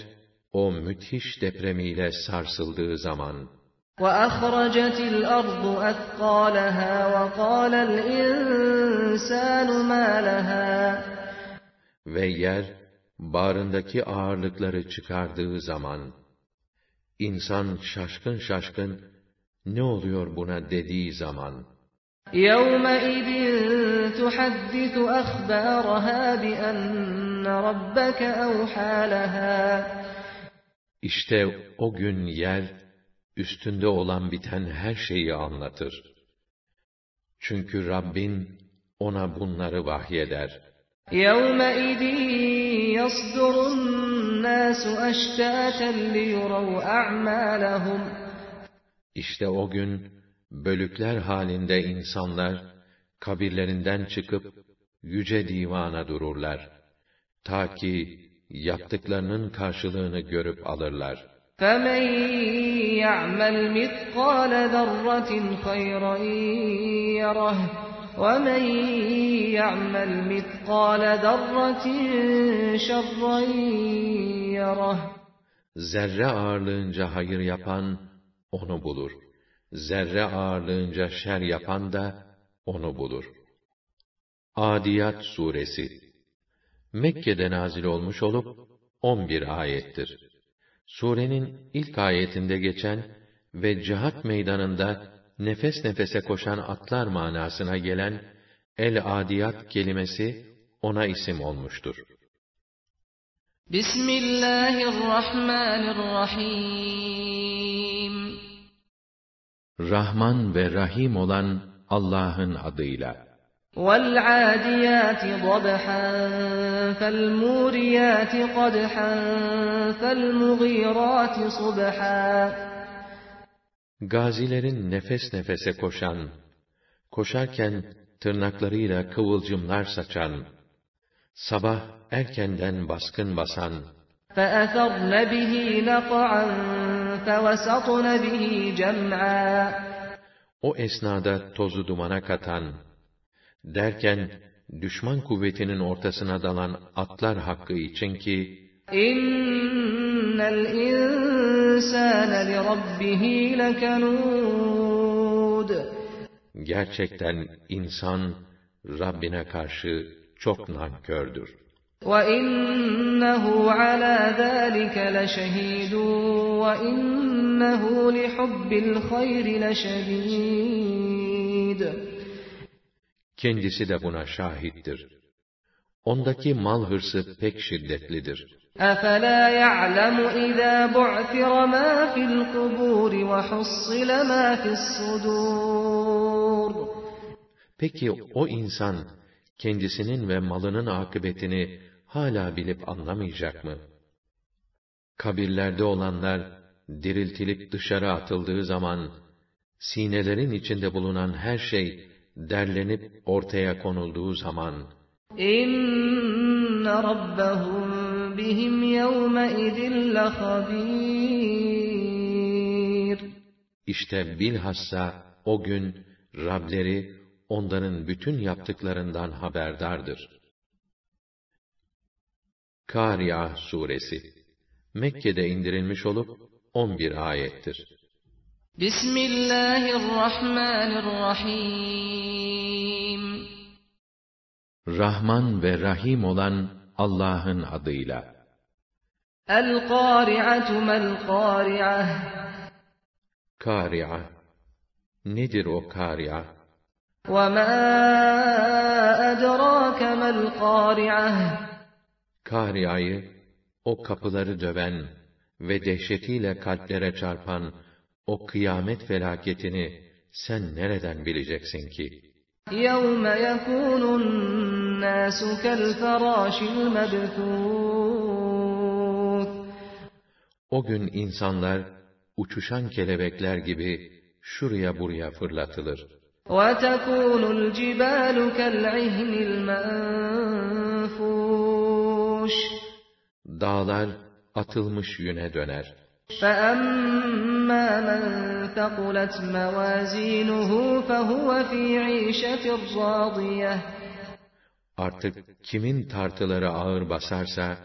o müthiş depremiyle sarsıldığı zaman,
وَأَخْرَجَتِ الْأَرْضُ أَثْقَالَهَا وَقَالَ الْإِنسَانُ مَا لَهَا
ve yer, bağrındaki ağırlıkları çıkardığı zaman, insan şaşkın şaşkın, ne oluyor buna dediği zaman,
يَوْمَئِذٍ تُحَدِّثُ أَخْبَارَهَا بِأَنَّ رَبَّكَ أَوْحَى لَهَا
İşte o gün yer, üstünde olan biten her şeyi anlatır. Çünkü Rabbin ona bunları vahyeder.
يَوْمَئِذٍ يَصْدُرُ النَّاسُ أَشْتَاتًا لِيُرَوْا أَعْمَالَهُمْ
İşte o gün, bölükler halinde insanlar, kabirlerinden çıkıp, yüce divana dururlar. Ta ki, yaptıklarının karşılığını görüp alırlar.
فَمَنْ يَعْمَلْ مِثْقَالَ ذَرَّةٍ خَيْرًا يَرَهُ وَمَنْ يَعْمَلْ مِثْقَالَ ذَرَّةٍ شَرًّا يَرَهُ
Zerre ağırlığınca hayır yapan, onu bulur. Zerre ağırlığınca şer yapan da, onu bulur. Adiyat Suresi Mekke'de nazil olmuş olup, 11 ayettir. Surenin ilk ayetinde geçen ve cihat meydanında nefes nefese koşan atlar manasına gelen el-adiyat kelimesi ona isim olmuştur.
Bismillahirrahmanirrahim
Rahman ve Rahim olan Allah'ın adıyla.
وَالْعَادِيَاتِ ضَبْحًا فَالْمُورِيَاتِ قَدْحًا فَالْمُغِيرَاتِ صُبْحًا
Gazilerin nefes nefese koşan, koşarken tırnaklarıyla kıvılcımlar saçan, sabah erkenden baskın basan,
فَأَثَرْنَ بِهِ نَقْعًا فَوَسَطْنَ بِهِ جَمْعًا
o esnada tozu dumana katan, derken düşman kuvvetinin ortasına dalan atlar hakkı için ki,
İnnel insâne li rabbihi lekanud.
Gerçekten insan Rabbine karşı çok nankördür.
وَإِنَّهُ عَلَى ذَٰلِكَ لَشَهِيدٌ وَإِنَّهُ لِحُبِّ الْخَيْرِ لَشَدِيدٌ
Kendisi de buna şahittir. Ondaki mal hırsı pek şiddetlidir.
أَفَلَا يَعْلَمُ إِذَا بُعْثِرَ مَا فِي الْقُبُورِ وَحُصِّلَ مَا فِي الصُّدُورِ
Peki o insan, kendisinin ve malının akıbetini hala bilip anlamayacak mı? Kabirlerde olanlar, diriltilip dışarı atıldığı zaman, sinelerin içinde bulunan her şey, derlenip ortaya konulduğu zaman,
rabbahum bihim yevme idin lehabir.
işte bilhassa o gün Rableri onların bütün yaptıklarından haberdardır. Kâriya suresi Mekke'de indirilmiş olup 11 ayettir.
Bismillahirrahmanirrahim.
Rahman ve Rahim olan Allah'ın adıyla.
El-Kâri'atu mel-Kâri'ah.
Kâri'a. Nedir o kâri'a?
وَمَا أَدْرَاكَ مَا الْقَارِعَةُ
Kariayı, o kapıları döven ve dehşetiyle kalplere çarpan o kıyamet felaketini sen nereden bileceksin ki?
يَوْمَ يَكُونُ النَّاسُ كَالْفَرَاشِ الْمَبْثُوثِ
O gün insanlar uçuşan kelebekler gibi şuraya buraya fırlatılır.
وَتَكُونُ الْجِبَالُ كَالْعِهْنِ الْمَنفُوشِ
Dağlar atılmış yüne döner.
فَأَمَّا مَنْ ثَقُلَتْ مَوَازِينُهُ فَهُوَ فِي عِيشَةٍ رَاضِيَةٍ
Artık kimin tartıları ağır basarsa,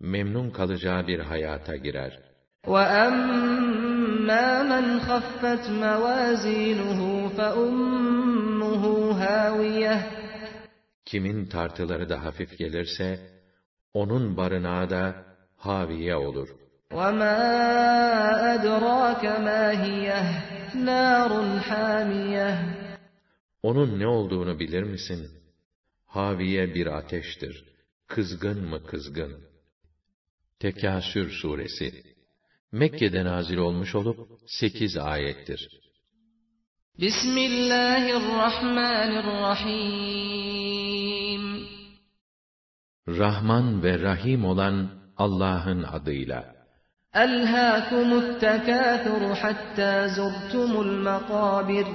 memnun kalacağı bir hayata girer.
وَأَمَّا مَنْ خَفَّتْ مَوَازِينُهُ فَأُمُّهُ هَاوِيَةٌ
Kimin tartıları da hafif gelirse, onun barınağı da haviye olur.
وَمَا أَدْرَاكَ مَا هِيَهْ نَارٌ حَامِيَةٌ
Onun ne olduğunu bilir misin? Haviye bir ateştir. Kızgın mı kızgın? Tekasür suresi Mekke'de nazil olmuş olup 8 ayettir.
بسم الله الرحمن الرحيم
Rahman ve Rahim olan Allah'ın adıyla.
ألهاكم التكاثر حتى زرتم المقابر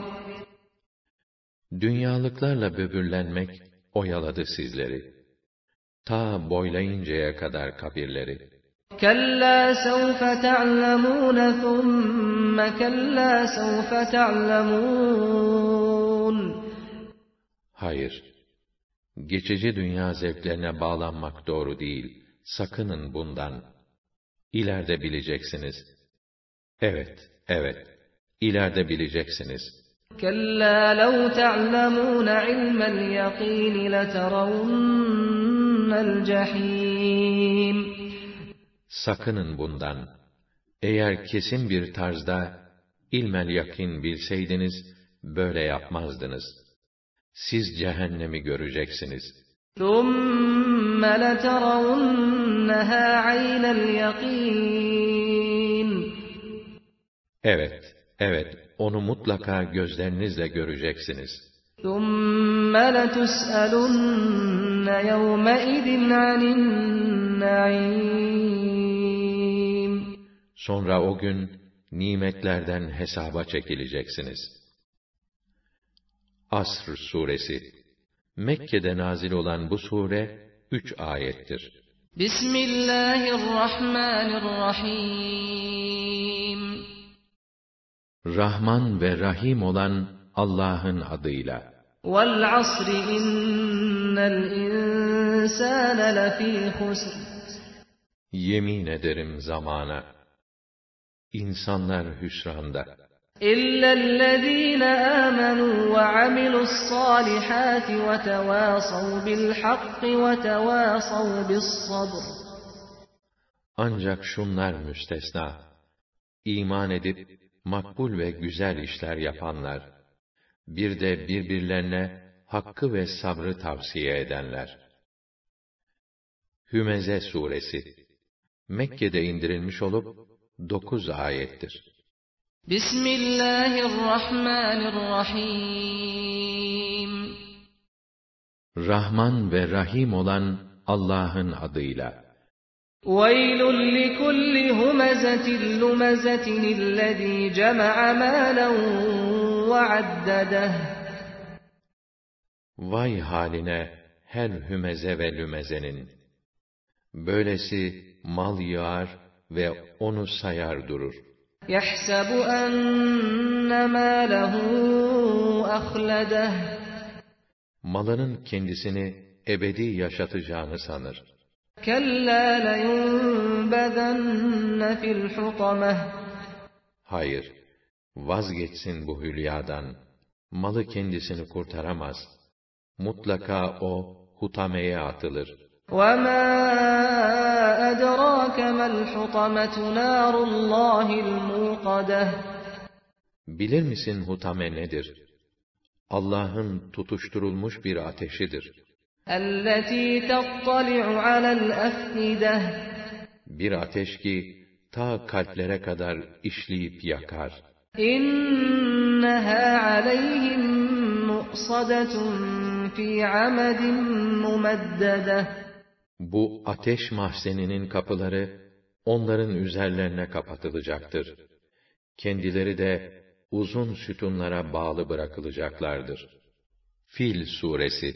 Dünyalıklarla böbürlenmek oyaladı sizleri. Ta boylayıncaya kadar kabirleri.
كلا سوف تعلمون ثم كلا سوف تعلمون
Hayır. Geçici dünya zevklerine bağlanmak doğru değil. Sakının bundan. İleride bileceksiniz. Evet, evet. İleride bileceksiniz.
كلا لو تعلمون علم اليقين لترون الجحيم
Sakının bundan. Eğer kesin bir tarzda ilmel yakin bilseydiniz, böyle yapmazdınız. Siz cehennemi göreceksiniz.
ثم لترونها عين اليقين
Evet, evet, onu mutlaka gözlerinizle göreceksiniz.
ثم لتسألن يومئذ عن النعيم
Sonra o gün nimetlerden hesaba çekileceksiniz. Asr suresi Mekke'de nazil olan bu sure üç ayettir.
بسم الله الرحمن الرحيم
Rahman ve Rahim olan Allah'ın adıyla.
والعصر إن الإنسان لفي خسر
Yemin ederim zamana. İnsanlar hüsranda.
إلا الذين آمنوا وعملوا الصالحات وتواصوا بالحق وتواصوا بالصبر
Ancak şunlar müstesna. İman edip makbul ve güzel işler yapanlar. Bir de birbirlerine hakkı ve sabrı tavsiye edenler. Hümeze suresi Mekke'de indirilmiş olup dokuz ayettir.
بسم الله الرحمن الرحيم
Rahman ve Rahim olan Allah'ın adıyla.
ويل لكل همزة لمزة الذي جمع مالا وعدده
Vay haline her hümeze ve lümezenin. Böylesi mal yığar ve onu sayar durur.
يحسب أن ماله أخلده
Malının kendisini ebedi yaşatacağını sanır.
كلا لينبذن في الحطمة
Hayır, vazgeçsin bu hülyadan. Malı kendisini kurtaramaz. Mutlaka o hutameye atılır.
وما أدراك ما الحطمة نار الله الموقدة
Bilir misin hutame nedir? Allah'ın tutuşturulmuş bir ateşidir.
التي تطلع على الأفئدة
Bir ateş ki ta kalplere kadar işleyip yakar.
إنها عليهم مؤصدة في عمد ممددة
bu ateş mahzeninin kapıları onların üzerlerine kapatılacaktır. Kendileri de uzun sütunlara bağlı bırakılacaklardır. Fil suresi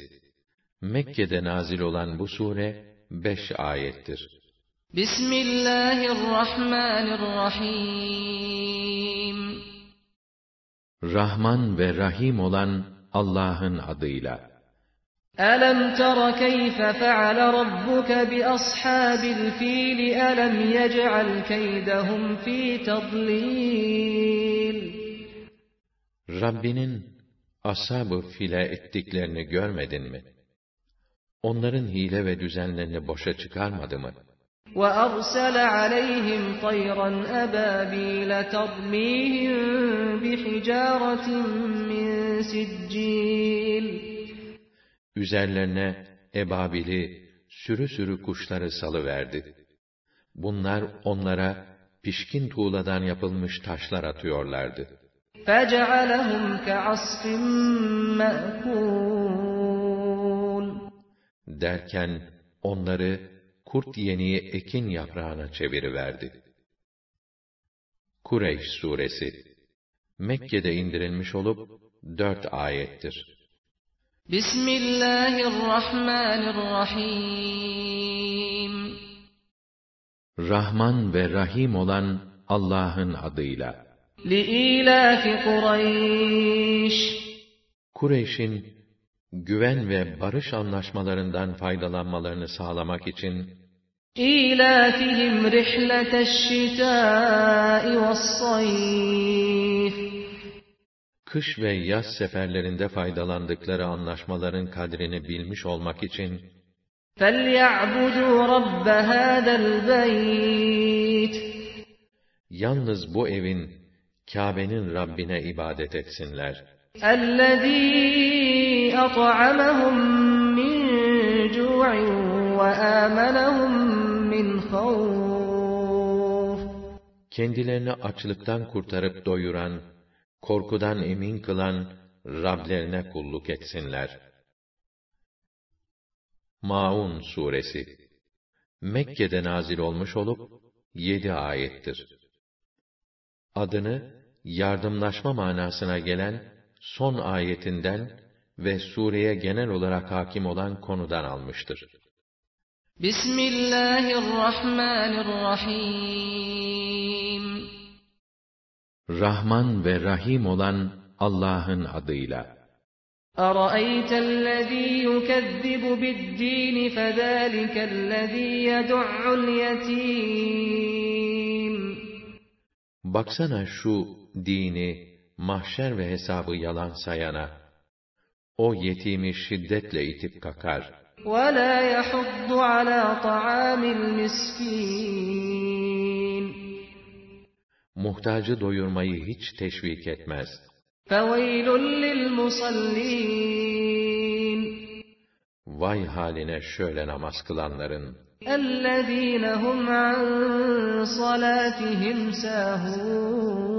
Mekke'de nazil olan bu sure beş ayettir.
Bismillahirrahmanirrahim
Rahman ve Rahim olan Allah'ın adıyla.
ألم تر كيف فعل ربك بأصحاب الفيل ألم يجعل كيدهم في تضليل
Rabbinin ashab-ı file ettiklerini görmedin mi? Onların hile ve düzenlerini boşa çıkarmadı mı?
وأرسل عليهم طيرا أبابيل ترميهم بحجارة من سجيل
Üzerlerine ebabili, sürü sürü kuşları salıverdi. Bunlar onlara pişkin tuğladan yapılmış taşlar atıyorlardı. Derken onları kurt yeniği ekin yaprağına çeviriverdi. Kureyş suresi Mekke'de indirilmiş olup dört ayettir.
Bismillahirrahmanirrahim.
Rahman ve Rahim olan Allah'ın adıyla.
Li'ilafi Kureyş.
Kureyş'in güven ve barış anlaşmalarından faydalanmalarını sağlamak için
İlâfihim rihleteş şitâi ve's-sayf
kış ve yaz seferlerinde faydalandıkları anlaşmaların kadrini bilmiş olmak için
فليعبدوا رب هذا البيت
yalnız bu evin Kâbe'nin Rabbine ibadet etsinler.
الذي أطعمهم من جوع وآمنهم من خوف
Kendilerini açlıktan kurtarıp doyuran, korkudan emin kılan Rablerine kulluk etsinler. Maun suresi Mekke'de nazil olmuş olup yedi ayettir. Adını yardımlaşma manasına gelen son ayetinden ve sureye genel olarak hakim olan konudan almıştır.
Bismillahirrahmanirrahim
Rahman ve Rahim olan Allah'ın adıyla.
أرأيت الذي يكذب بالدين فذلك الذي يدع اليتيم
Baksana şu dini, mahşer ve hesabı yalan sayana. O yetimi şiddetle itip kakar.
ولا يحض على طعام المسكين
Muhtacı doyurmayı hiç teşvik etmez.
فويل للمصلين
Vay haline şöyle namaz kılanların.
الذين هم عن صلاتهم ساهون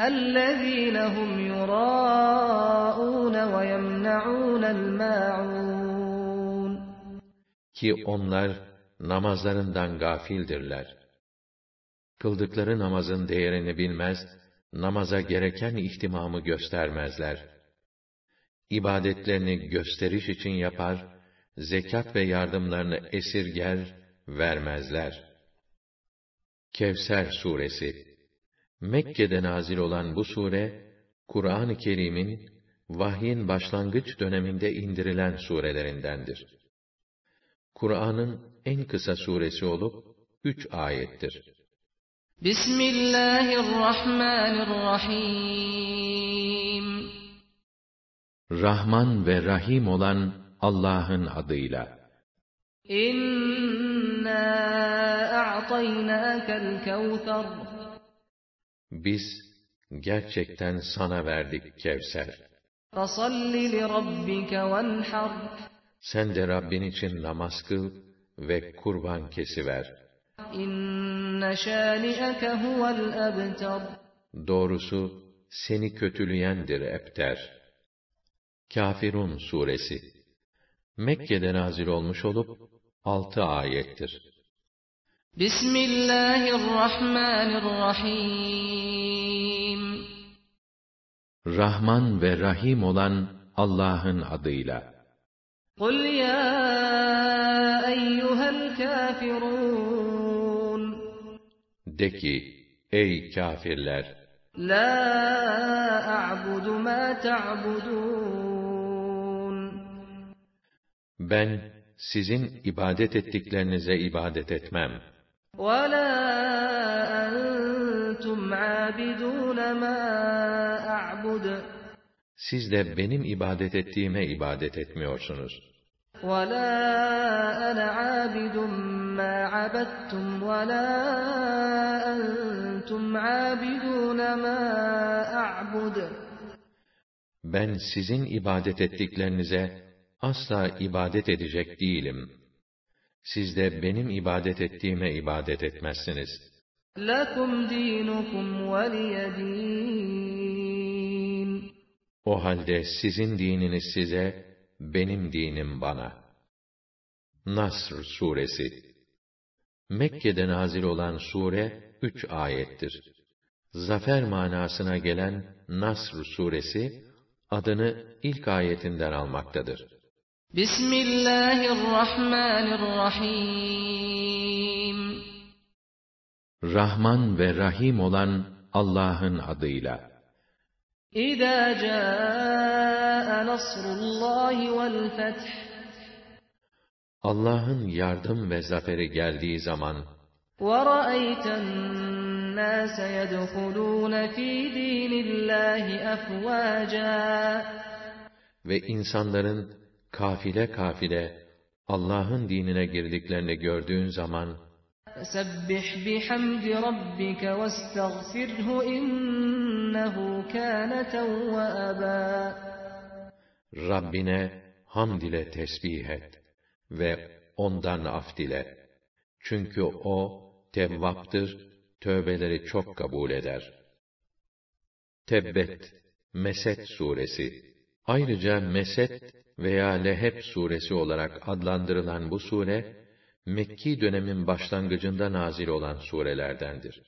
الذين هم يراءون ويمنعون الماعون
Ki onlar namazlarından gafildirler. Kıldıkları namazın değerini bilmez, namaza gereken ihtimamı göstermezler. İbadetlerini gösteriş için yapar, zekat ve yardımlarını esirger, vermezler. Kevser suresi Mekke'de nazil olan bu sure, Kur'an-ı Kerim'in vahyin başlangıç döneminde indirilen surelerindendir. Kur'an'ın en kısa suresi olup üç ayettir.
Bismillahirrahmanirrahim.
Rahman ve Rahim olan Allah'ın adıyla.
İnna a'taynâkel kevser.
Biz gerçekten sana verdik Kevser.
Fasalli li rabbike venhar.
Sen de Rabbin için namaz kıl ve kurban kesiver.
İnne şâni'eke huvel ebtar.
Doğrusu seni kötüleyendir ebter. Kafirun suresi Mekke'de nazil olmuş olup altı ayettir.
Bismillahirrahmanirrahim.
Rahman ve Rahim olan Allah'ın adıyla.
Kul ya eyyuhel kafirun.
De ki, ey kafirler!
La a'budu ma ta'budun.
Ben sizin ibadet ettiklerinize ibadet etmem.
وَلَا أَنْتُمْ عَابِدُونَ مَا أَعْبُدُ
Siz de benim ibadet ettiğime ibadet etmiyorsunuz.
وَلَا أَنَا عَابِدٌ مَا عَبَدتُّمْ وَلَا أَنْتُمْ عَابِدُونَ مَا أَعْبُدُ
Ben sizin ibadet ettiklerinize asla ibadet edecek değilim. Siz de benim ibadet ettiğime ibadet etmezsiniz.
لَكُمْ دِينُكُمْ وَلِيَ
O halde sizin dininiz size, benim dinim bana. Nasr Suresi Mekke'de nazil olan sure, üç ayettir. Zafer manasına gelen Nasr suresi, adını ilk ayetinden almaktadır.
Bismillahirrahmanirrahim.
Rahman ve Rahim olan Allah'ın adıyla.
İzâ câe nasrullâhi vel feth.
Allah'ın yardım ve zaferi geldiği zaman
وَرَأَيْتَ النَّاسَ يَدْخُلُونَ ف۪ي د۪ينِ اللّٰهِ أَفْوَاجًا
Ve insanların kafile kafile Allah'ın dinine girdiklerini gördüğün zaman
فَسَبِّحْ بِحَمْدِ رَبِّكَ وَاسْتَغْفِرْهُ اِنَّهُ كَانَ تَوَّابًا
Rabbine hamd ile tesbih et ve ondan af dile. Çünkü o tevvaptır, tövbeleri çok kabul eder. Tebbet, Mesed suresi Ayrıca Mesed veya Leheb suresi olarak adlandırılan bu sure, Mekki dönemin başlangıcında nazil olan surelerdendir.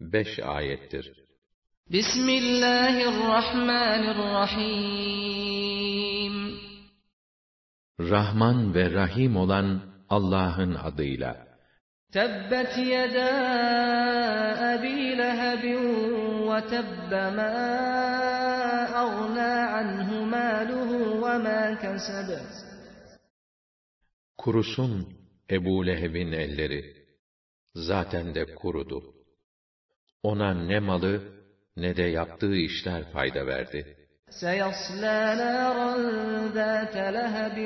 Beş ayettir.
Bismillahirrahmanirrahim.
Rahman ve Rahim olan Allah'ın adıyla.
Tebbet yeda abi lehebin ve tebbe ma agna anhu maluhu ve ma kesebe.
Kurusun Ebu Leheb'in elleri. Zaten de kurudu. Ona ne malı ne de yaptığı işler fayda verdi.
سيصلى نارا ذات لهب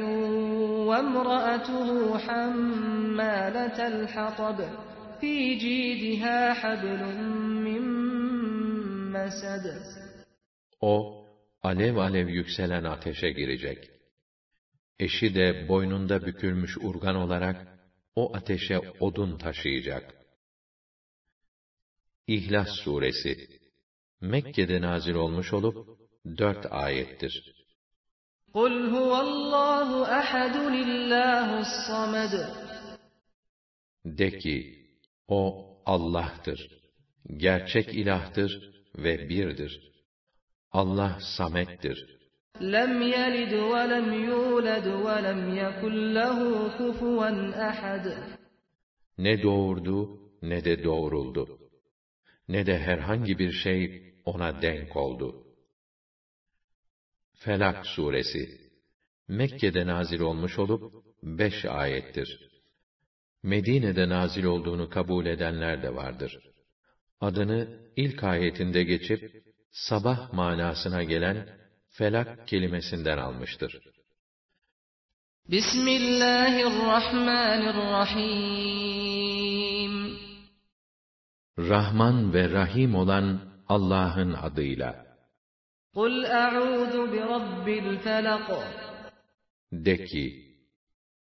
وامرأته حمالة الحطب في جيدها حبل من مسد
O, alev alev yükselen ateşe girecek. Eşi de boynunda bükülmüş urgan olarak o ateşe odun taşıyacak. İhlas suresi Mekke'de nazil olmuş olup dört ayettir.
قُلْ هُوَ اللّٰهُ أَحَدٌ اللّٰهُ الصَّمَدُ
De ki, O Allah'tır, gerçek ilahtır ve birdir. Allah samettir.
Ve lem yulad ve lem yekun lehu kufuven ahad.
Ne doğurdu ne de doğruldu. Ne de herhangi bir şey ona denk oldu. Felak suresi Mekke'de nazil olmuş olup beş ayettir. Medine'de nazil olduğunu kabul edenler de vardır. Adını ilk ayetinde geçip sabah manasına gelen felak kelimesinden almıştır.
Bismillahirrahmanirrahim.
Rahman ve Rahim olan Allah'ın adıyla.
قُلْ أَعُوذُ بِرَبِّ الْفَلَقِ
De ki,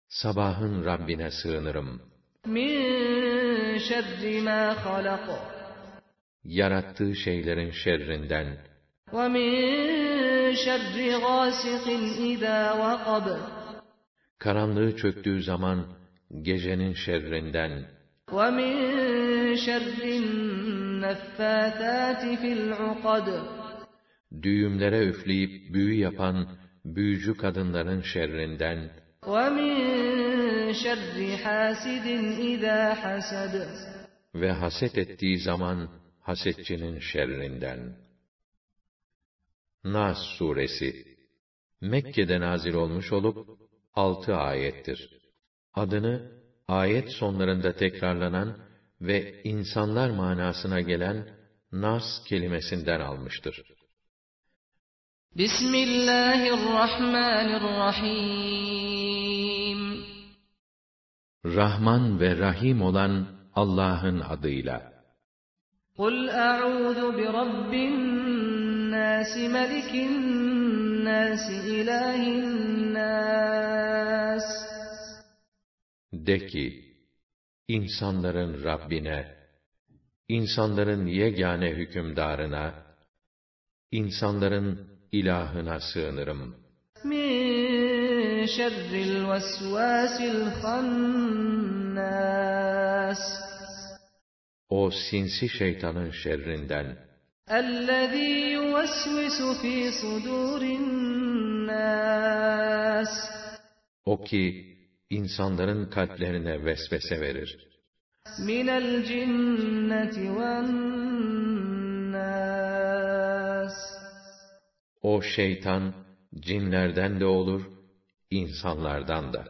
sabahın Rabbine sığınırım.
مِنْ شَرِّ مَا خَلَقَ
Yarattığı şeylerin şerrinden,
وَمِنْ شَرِّ غَاسِقٍ اِذَا وَقَبَ
Karanlığı çöktüğü zaman gecenin şerrinden.
وَمِنْ شَرِّ النَّفَّاثَاتِ فِي الْعُقَدِ
Düğümlere üfleyip büyü yapan büyücü kadınların şerrinden.
وَمِنْ شَرِّ حَاسِدٍ اِذَا حَسَدَ
Ve haset ettiği zaman hasetçinin şerrinden. Nas suresi Mekke'de nazil olmuş olup altı ayettir. Adını ayet sonlarında tekrarlanan ve insanlar manasına gelen nas kelimesinden almıştır.
Bismillahirrahmanirrahim
Rahman ve Rahim olan Allah'ın adıyla.
قُلْ أَعُوذُ بِرَبِّ النَّاسِ مَلِكِ النَّاسِ إِلَٰهِ النَّاسِ
De ki, insanların Rabbine, insanların yegane hükümdarına, insanların ilahına sığınırım.
مِنْ شَرِّ الْوَسْوَاسِ الْخَنَّاسِ
O sinsi şeytanın şerrinden,
الَّذ۪ي يُوَسْوِسُ ف۪ي صُدُورِ النَّاسِ
o ki insanların kalplerine vesvese verir.
مِنَ الْجِنَّةِ وَالنَّاسِ
O şeytan, cinlerden de olur, insanlardan da.